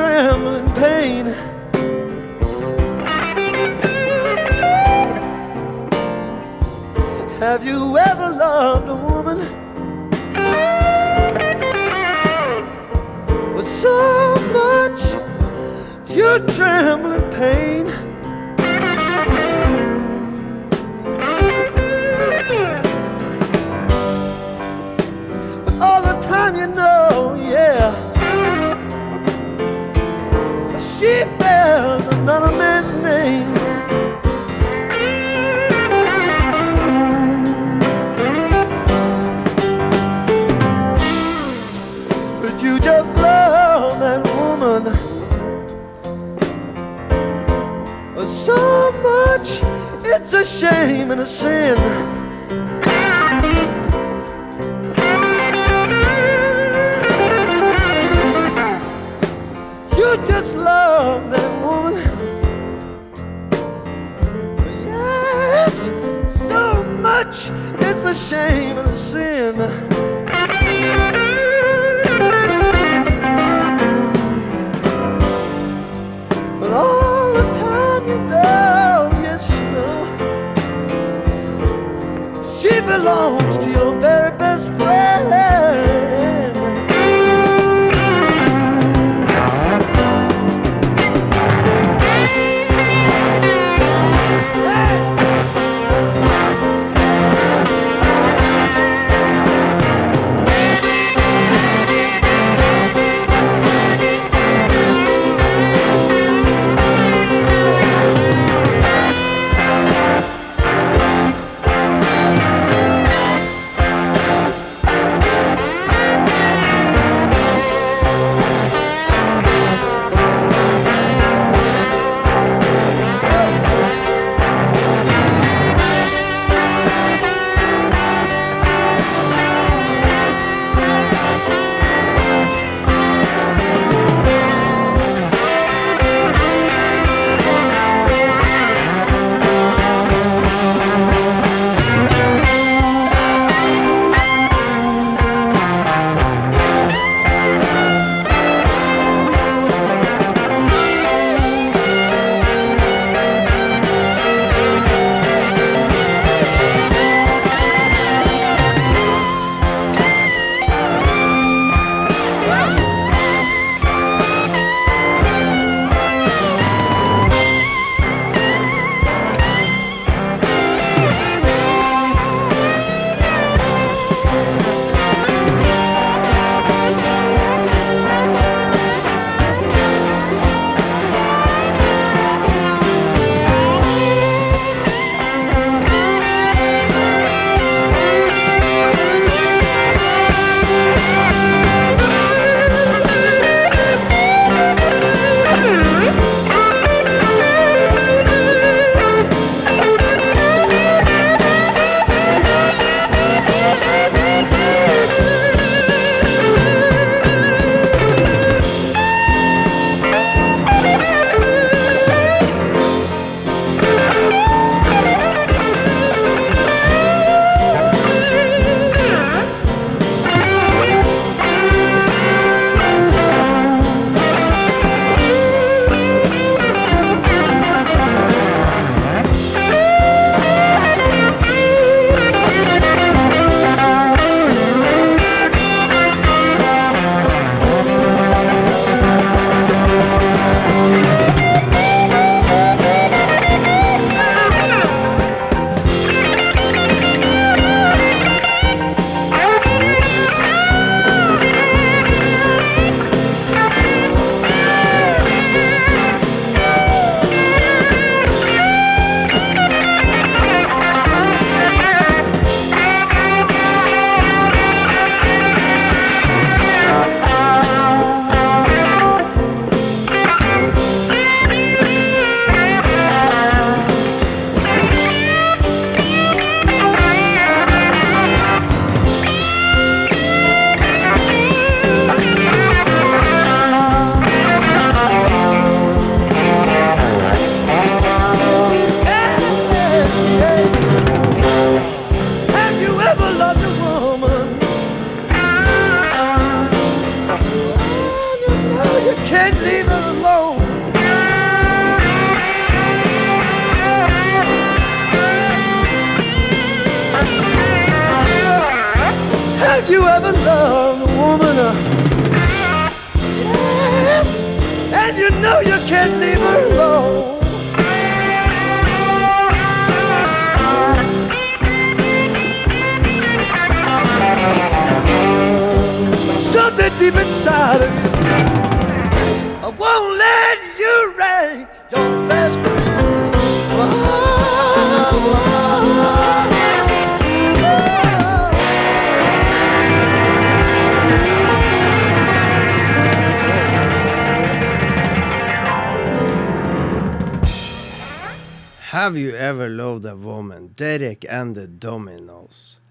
In pain? Have you ever loved a woman with so much you tremble in pain? It's a shame and a sin. You just love that woman. Yes, so much. It's a shame and a sin. 哦。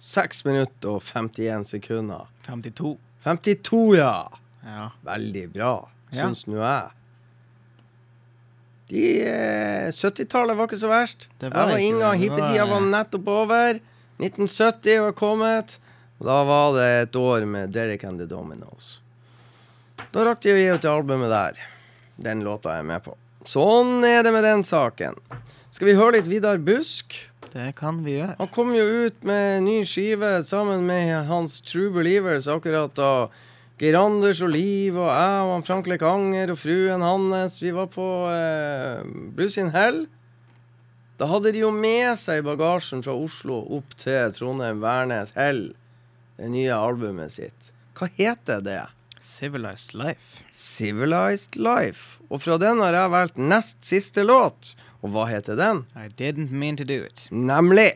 6 minutter og 51 sekunder. 52. 52, ja! Ja. Veldig bra, Ja. syns nå jeg. De eh, 70-tallet var ikke så verst. Det var var, ikke inga Hippietida var- var nettopp over. 1970 var kommet. Og da var det et år med Derek and the Dominoes. Da rakk de å gi ut det albumet der. Den låta jeg er med på. Sånn er det med den saken. Skal vi høre litt Vidar Busk? Det kan vi gjøre. Han kom jo ut med ny skive sammen med hans True Believers akkurat da. Geir Anders og Liv og jeg og han Frank Lekanger og fruen hans. Vi var på eh, Blues in Hell. Da hadde de jo med seg bagasjen fra Oslo opp til Trondheim Værnes Hell. Det nye albumet sitt. Hva heter det? Civilized Life. Civilized Life. Og fra den har jeg valgt nest siste låt. Og hva heter den? I didn't mean to do it. Nemlig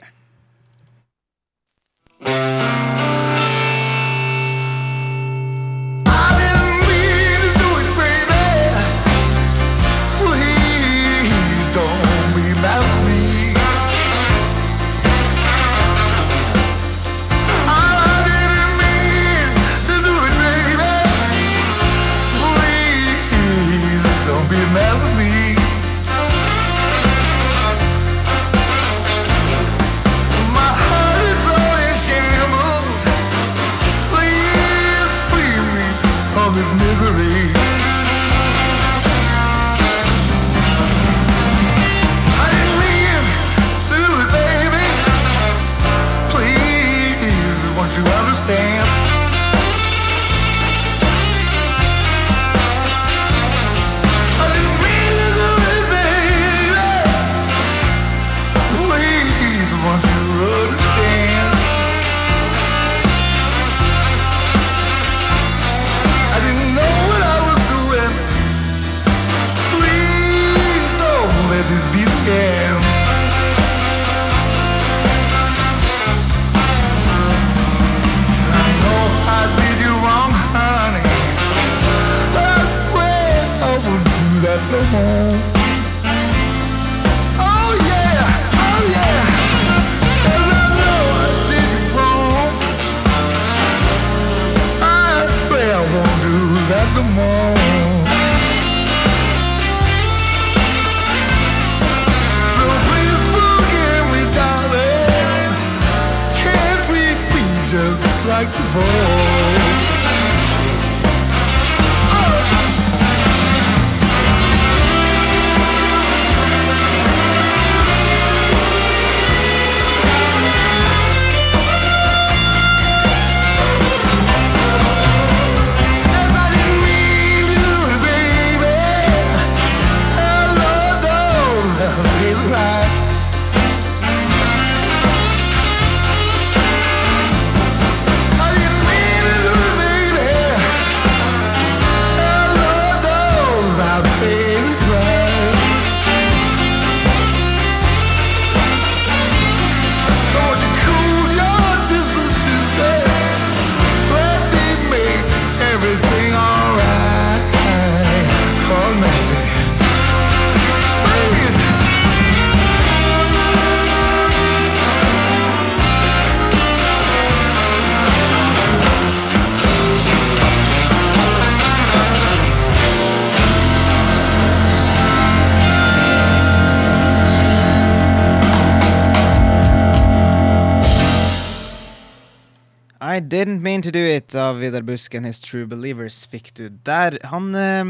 To Do It av Vidar Busk and His True Believers fikk du der. Han eh,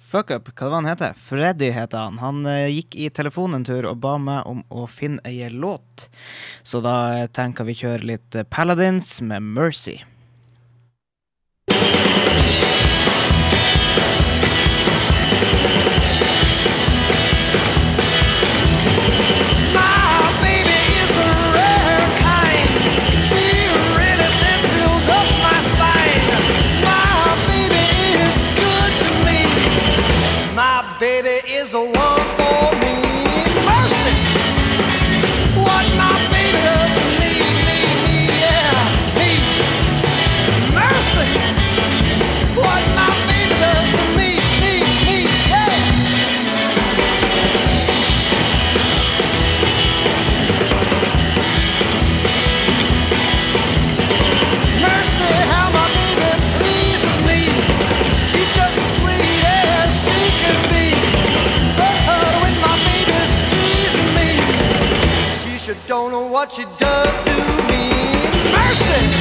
Fuck up, hva var han heter? Freddy heter han. Han eh, gikk i telefonen en tur og ba meg om å finne ei låt. Så da eh, tenker vi kjøre litt eh, Paladins med Mercy. Don't know what she does to me. Mercy!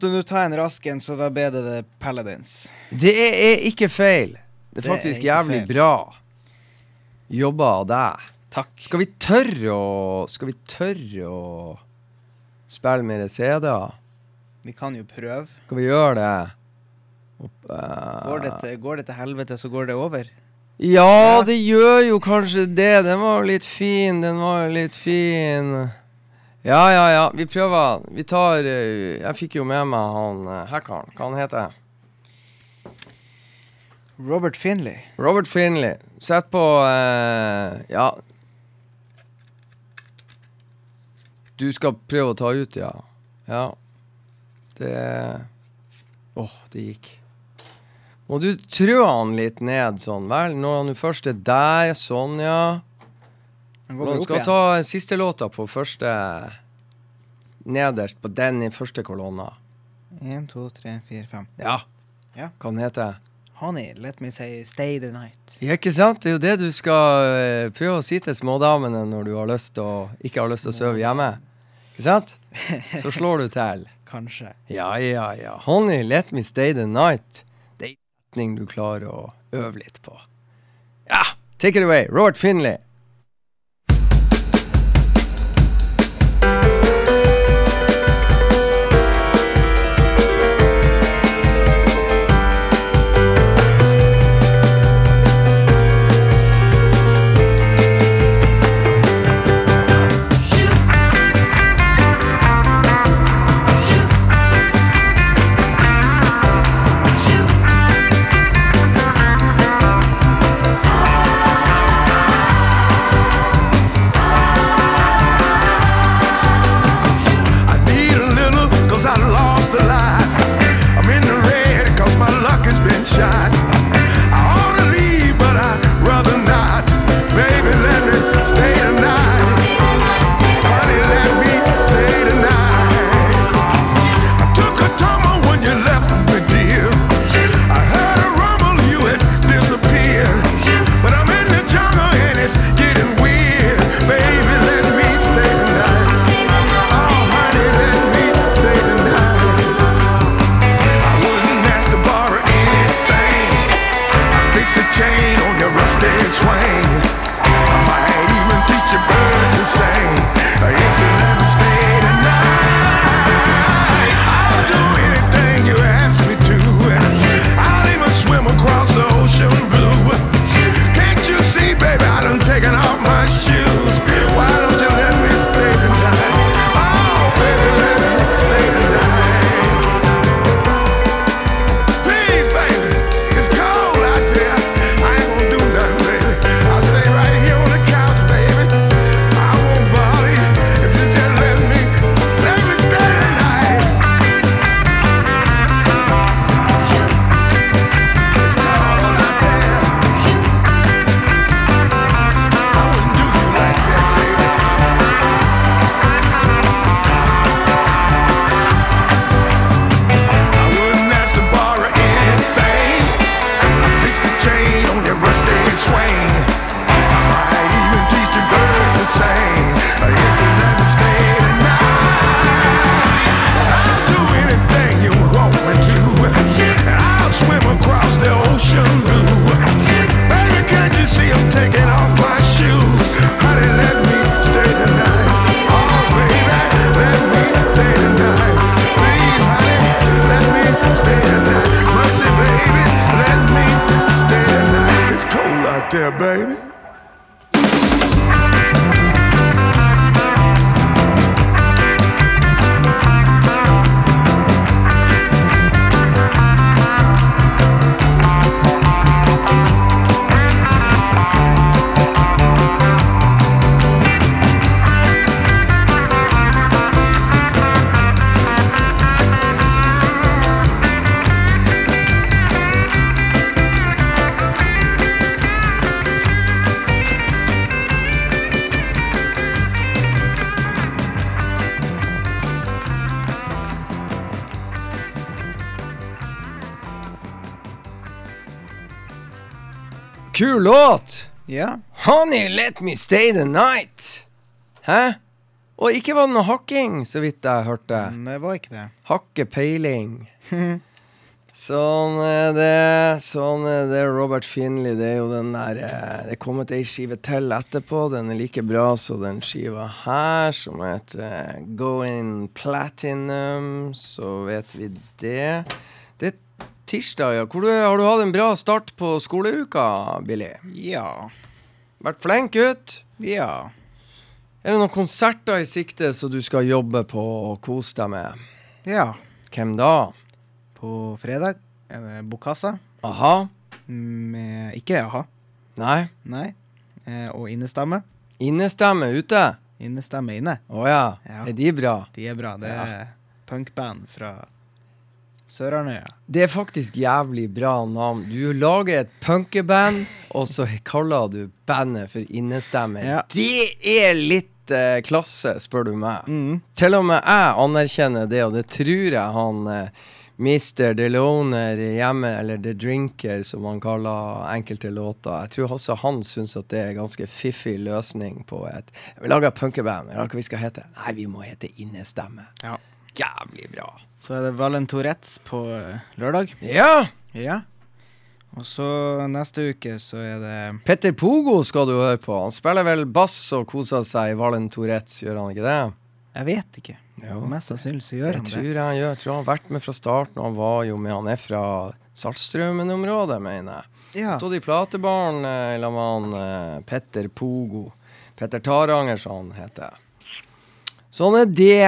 Måtte nå ta en rask en, så da ble det The Paladins. Det er, ikke feil. Det er Det er faktisk jævlig feil. bra jobba av deg. Takk. Skal vi tørre å Skal vi tørre å spille mer CD-er? Vi kan jo prøve. Skal vi gjøre det? Opp, uh... Går det, til, går det til helvete, så går det over. Ja, det gjør jo kanskje det. Den var jo litt fin. Den var jo litt fin. Ja, ja, ja. Vi prøver. Vi tar eh, Jeg fikk jo med meg han eh, hackeren. Hva han heter Robert Finley. Robert Finley. Sett på eh, Ja. Du skal prøve å ta ut, ja. Ja. Det Åh, det gikk. Må du trø han litt ned sånn, vel? Når han først er der, sånn, ja. Du skal ta den siste låta på første Nederst på den i første kolonna. En, to, tre, fire, fem. Ja. Ja. Hva den heter Honey, let me say stay the night. Ja, ikke sant? Det er jo det du skal eh, prøve å si til smådamene når du har lyst å, ikke har lyst til å sove hjemme. Ikke sant? Så slår du til. Kanskje. Ja, ja, ja. Honey, let me stay the night. Det er en setning du klarer å øve litt på. Ja, take it away. Robert Finley. Kul låt! Ja. Honey, let me stay the night. Hæ? Og ikke var det noe hakking, så vidt jeg hørte. Det var ikke det. Hakke peiling. Sånn er det. Sånn er det. Robert Finley, det er jo den der eh, Det er kommet ei skive til etterpå. Den er like bra som den skiva her, som heter eh, Going Platinum. Så vet vi det. Tirsdag, ja. Hvor du, har du hatt en bra start på skoleuka, Billy? Ja. Vært flink gutt? Ja. Er det noen konserter i sikte som du skal jobbe på og kose deg med? Ja. Hvem da? På fredag er det Bokassa. Aha? Med Ikke a-ha. Nei? Nei. Eh, og Innestemme. Innestemme ute? Innestemme inne. Å ja. Ja. Er de bra? De er bra. Det er punkband fra Sørarnøya. Det er faktisk jævlig bra navn. Du lager et punkeband, og så kaller du bandet for Innestemme. Ja. Det er litt eh, klasse, spør du meg. Mm. Til og med jeg anerkjenner det, og det tror jeg han eh, Mr. Deloner hjemme, eller The Drinker, som han kaller enkelte låter. Jeg tror også han syns at det er en ganske fiffig løsning på et Vi lager punkeband. Ja, hva vi skal hete? Nei, vi må hete Innestemme. Ja. Jævlig bra. Så er det Valentourette på eh, lørdag. Ja! Ja. Og så neste uke så er det Petter Pogo skal du høre på. Han spiller vel bass og koser seg i Valen Tourettes, gjør han ikke det? Jeg vet ikke. Jo. Mest sannsynlig så gjør Jeg han tror det. han gjør. Jeg tror han har vært med fra starten. Han var jo med. Han er fra Saltstraumen-området, mener jeg. Ja. Stod i platebaren eh, sammen med han eh, Petter Pogo. Petter Taranger, som han heter. Sånn er det.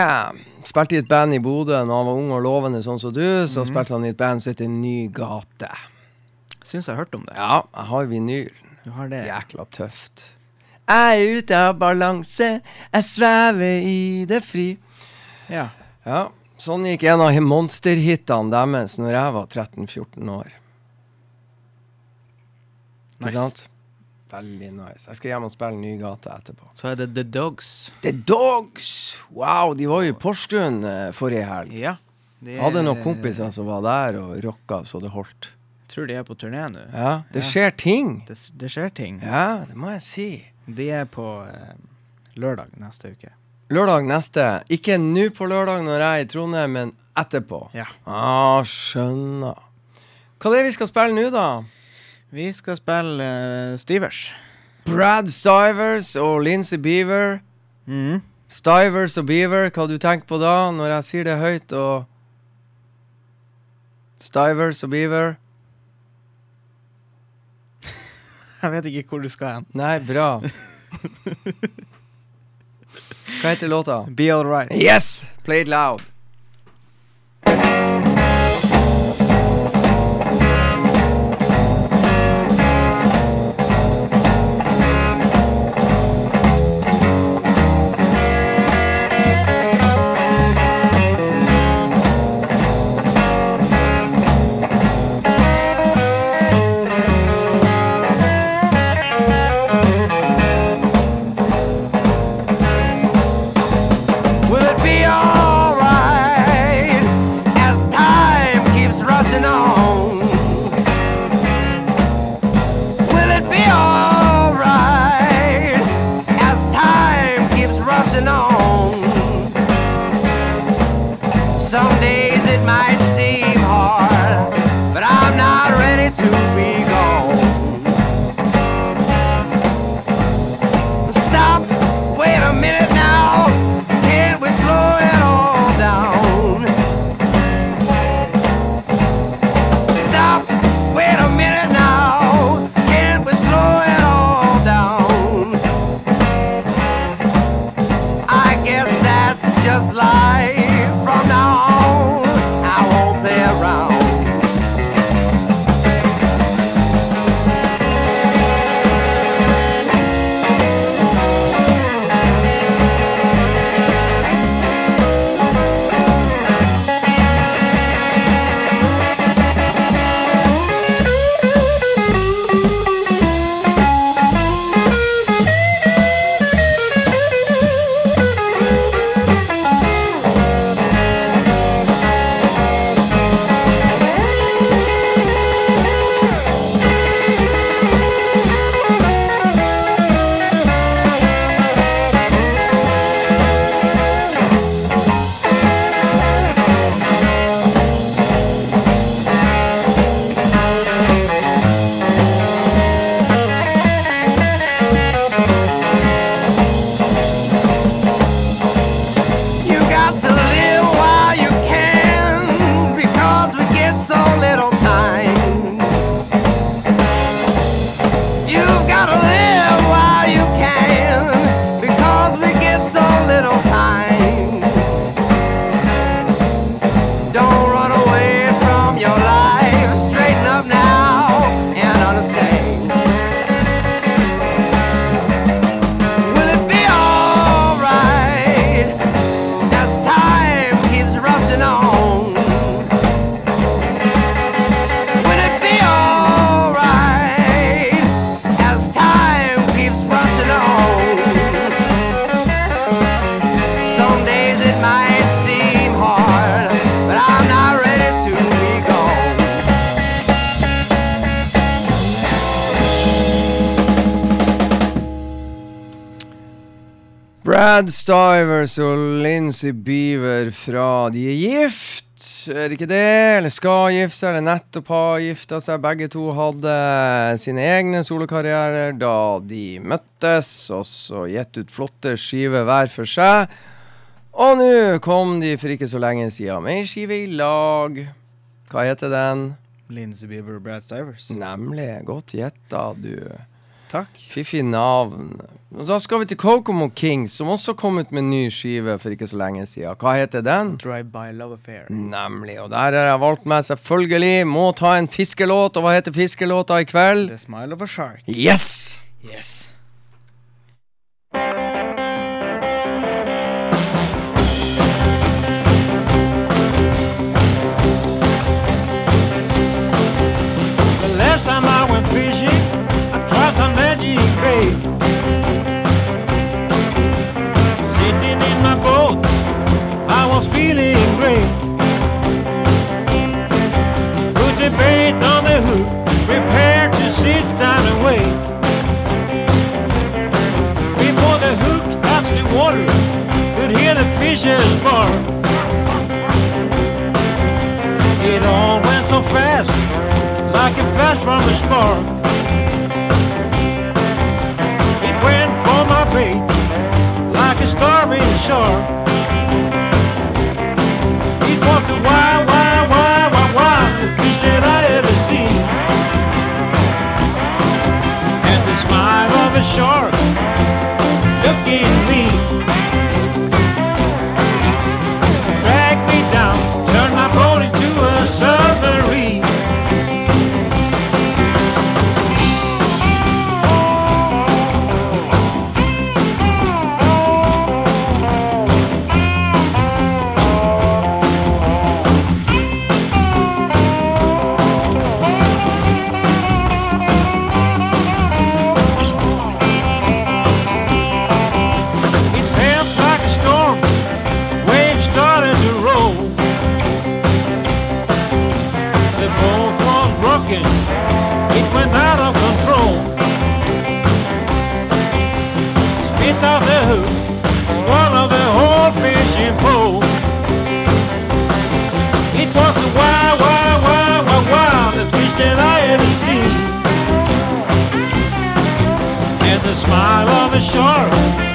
Spilte i et band i Bodø når han var ung og lovende, sånn som du. Så mm. spilte han i et band som heter Ny gate. Syns jeg har hørt om det. Ja, jeg har vinyl. Du har det. Jækla tøft. Jeg er ute av balanse, jeg svever i det fri. Ja. Ja, sånn gikk en av monsterhitene deres når jeg var 13-14 år. Nice. Ikke sant? Veldig nice. Jeg skal hjem og spille Nygata etterpå. Så er det The Dogs. The Dogs! Wow, de var jo i Porsgrunn eh, forrige helg. Ja. De Hadde noen kompiser som var der og rocka så det holdt. Tror de er på turné nå. Ja, det Ja. skjer ting. Det, det skjer ting. Ja, det må jeg si. De er på eh, lørdag neste uke. Lørdag neste. Ikke nå på lørdag når jeg er i Trondheim, men etterpå. Ja. Ah, skjønner. Hva er det vi skal spille nå, da? Vi skal spille uh, Stivers. Brad Stivers og Lindsey Beaver. Mm. Stivers og Beaver, hva du tenker på da når jeg sier det høyt og Stivers og Beaver? Jeg vet ikke hvor du skal hen. Nei, bra. Hva heter låta? Be All Right. Yes! Play it loud. Stivers og Lincy Beaver fra De er gift, er det ikke det? Eller skal gifte seg, eller nettopp har gifta seg. Begge to hadde sine egne solokarrierer da de møttes, og så gitt ut flotte skiver hver for seg. Og nå kom de for ikke så lenge siden med ei skive i lag. Hva heter den? Lindsey Beaver og Brad Stivers. Nemlig. Godt gjetta, du. Takk. Fiffig navn. Og da skal vi til Kokomo Kings, som også kom ut med en ny skive for ikke så lenge siden. Hva heter den? Drive by Love Affair. Nemlig. Og der har jeg valgt meg selvfølgelig Må ta en fiskelåt. Og hva heter fiskelåta i kveld? The Smile of a Shark. Yes! Yes. Great. Put the bait on the hook, prepared to sit down and wait. Before the hook touched the water, could hear the fishes bark. It all went so fast like a flash from a spark. It went for my bait, like a starving shark. again. Smile of a shark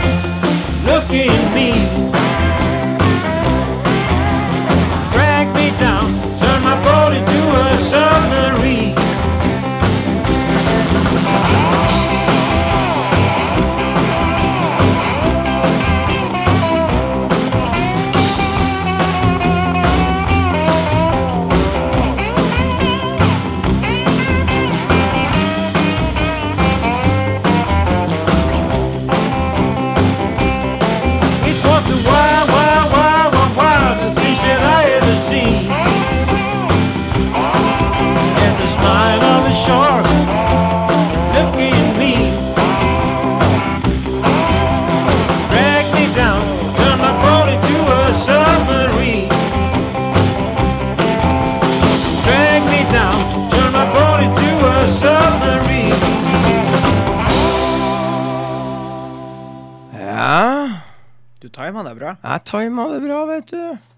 tima det bra, vet du.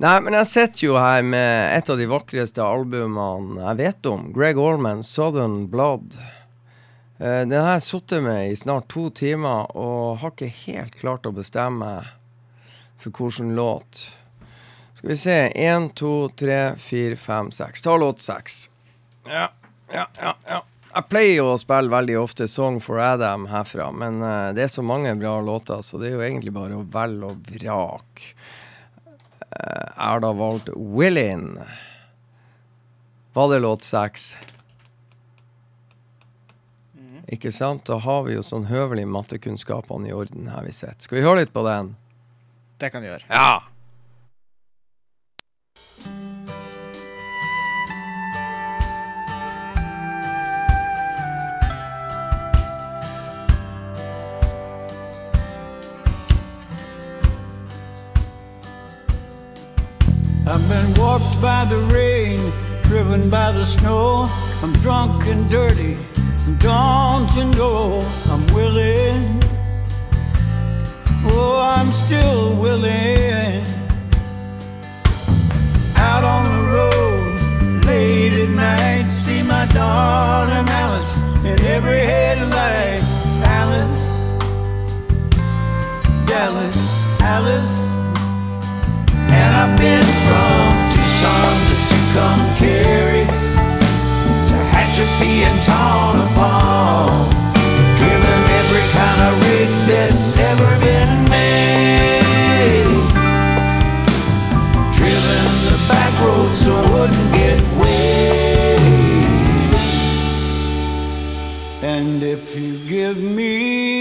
Nei, men jeg sitter jo her med et av de vakreste albumene jeg vet om. Greg Allman, 'Southern Blood'. Eh, Den har jeg sittet med i snart to timer, og har ikke helt klart å bestemme for hvilken låt. Skal vi se. Én, to, tre, fire, fem, seks. Ta låt seks. Ja, ja, ja. ja. Jeg pleier å spille veldig ofte 'Song for Adam' herfra, men uh, det er så mange bra låter, så det er jo egentlig bare å velge og vrake. Uh, jeg har da valgt 'Willin'. Var det låt seks? Ikke sant? Da har vi jo sånn høvelig mattekunnskapene i orden her vi sitter. Skal vi høre litt på den? Det kan vi gjøre. Ja! I've been warped by the rain, driven by the snow. I'm drunk and dirty, I'm dawns and go. I'm willing, oh, I'm still willing. Out on the road, late at night, see my darling Alice in every headlight. Alice, Dallas, Alice, and I've been from Tucson to Tucumcari to Hatchapee and Tonopah, driven every kind of rig that's ever been made, driven the back roads so I wouldn't get wet. And if you give me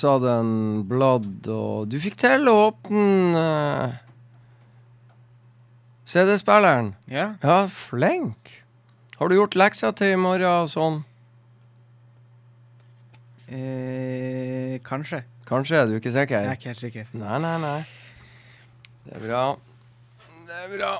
Sudden Blood. Og du fikk til å åpne uh, CD-spilleren. Ja. Ja, flink. Har du gjort leksa til i morgen og sånn? Eh, kanskje. Kanskje, er du ikke sikker? Jeg er ikke helt sikker. Nei, nei, nei. Det er bra. Det er bra.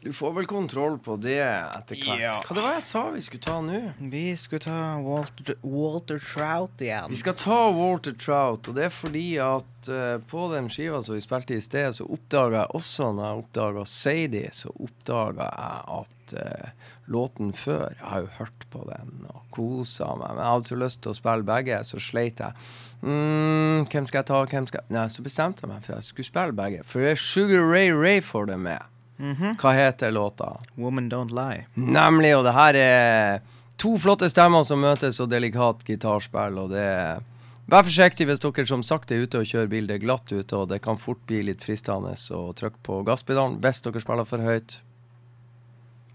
Du får vel kontroll på det etter hvert. Ja. Hva det var jeg sa vi skulle ta nå? Vi skulle ta Walter, Walter Trout igjen. Vi skal ta Walter Trout, og det er fordi at uh, på den skiva som vi spilte i sted, så oppdaga jeg også, når jeg oppdaga Sadie, så oppdaga jeg at uh, låten før Jeg har jo hørt på den og kosa meg, men jeg hadde så lyst til å spille begge, så sleit jeg. Mm, hvem skal jeg ta, hvem skal Nei, så bestemte jeg meg for at jeg skulle spille begge. For det er Sugar Ray Ray for det med. Hva heter låta? Woman Don't Lie. Nemlig, og det her er to flotte stemmer som møtes, og delikat gitarspill, og det er Vær forsiktig hvis dere som sagt er ute og kjører bil. Det er glatt ute, og det kan fort bli litt fristende å trykke på gasspedalen hvis dere spiller for høyt.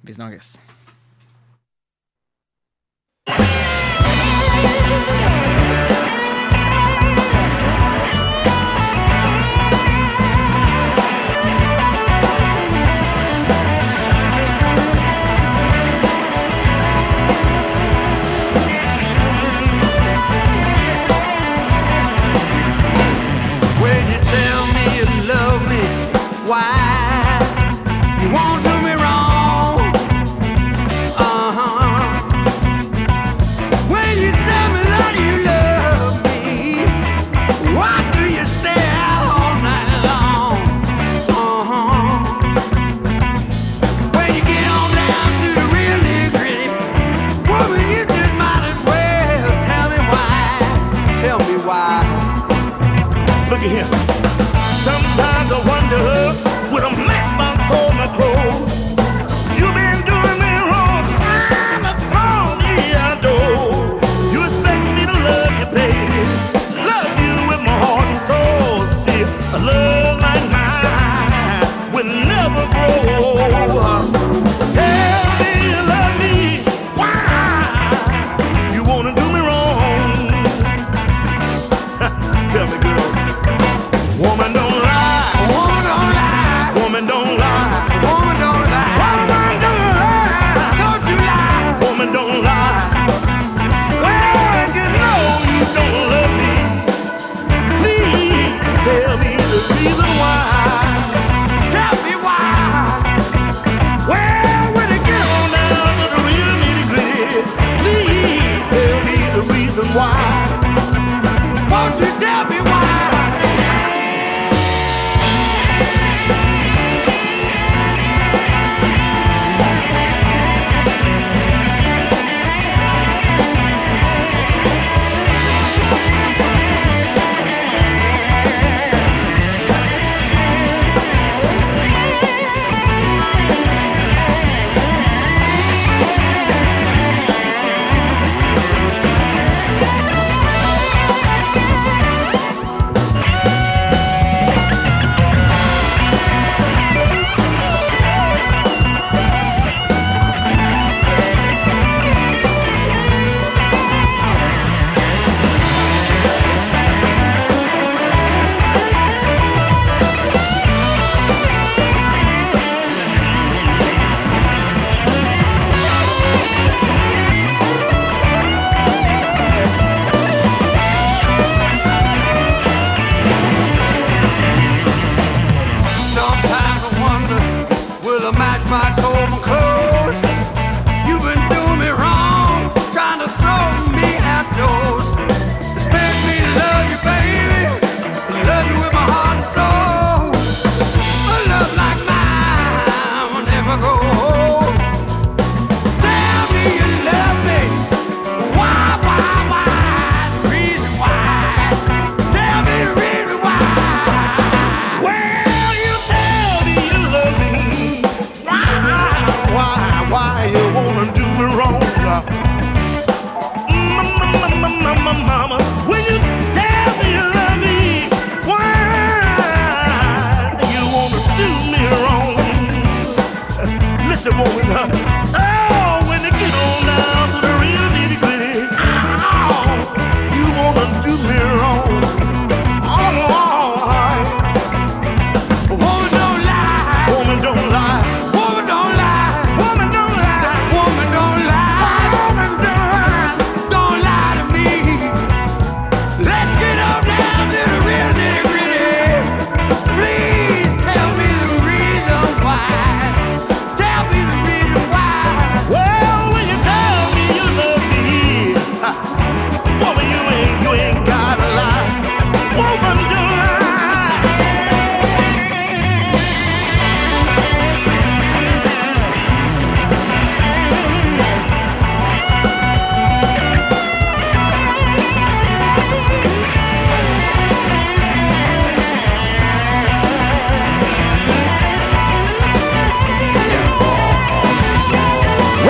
Vi snakkes. Yeah. him. Will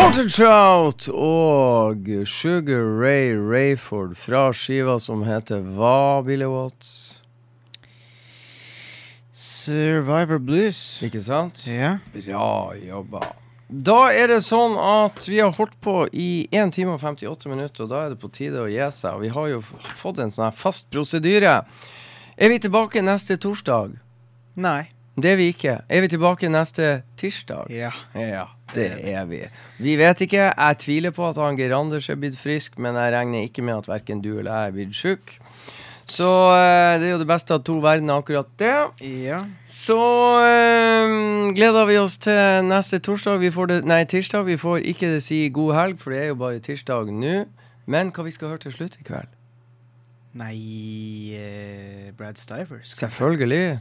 Walter Trout og Sugar Ray Rayford fra skiva som heter hva, Billy Watts? Survivor Blues. Ikke sant? Ja. Bra jobba. Da er det sånn at vi har holdt på i 1 time og 58 minutter, og da er det på tide å gi seg. Og vi har jo fått en sånn her fast prosedyre. Er vi tilbake neste torsdag? Nei. Det er vi ikke. Er vi tilbake neste tirsdag? Ja. Ja, det er vi. Vi vet ikke. Jeg tviler på at han Geir Anders er blitt frisk, men jeg regner ikke med at verken du eller jeg er blitt sjuk. Så eh, det er jo det beste av to verdener, akkurat det. Ja. Så eh, gleder vi oss til neste torsdag. Vi får det, nei, tirsdag. Vi får ikke si god helg, for det er jo bare tirsdag nå. Men hva vi skal høre til slutt i kveld? Nei eh, Brad Stivers. Selvfølgelig.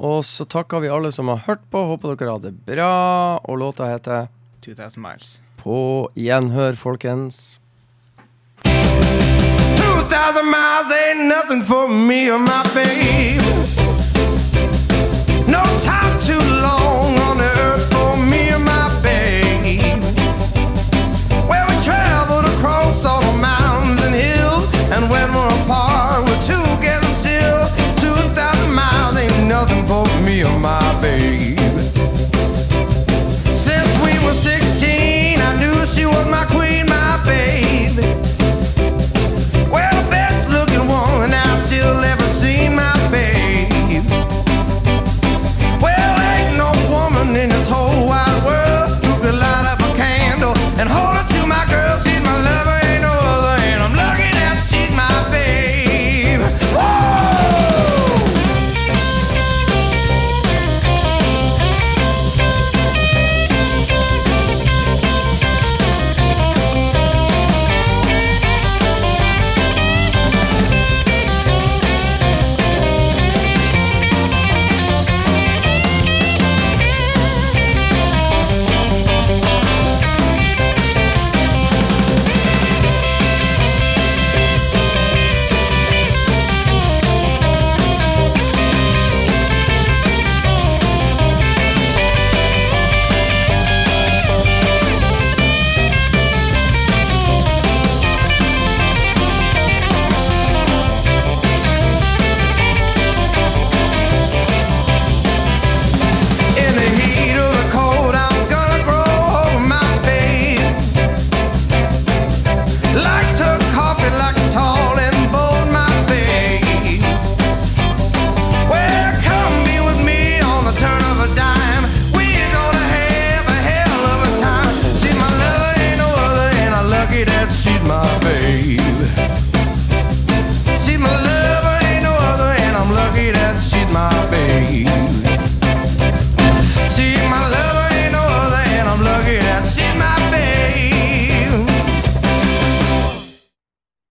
Og så takker vi alle som har hørt på. Håper dere har det bra. Og låta heter 2000 Miles. På gjenhør, folkens. 2,000 miles ain't nothing for me or my babe. baby.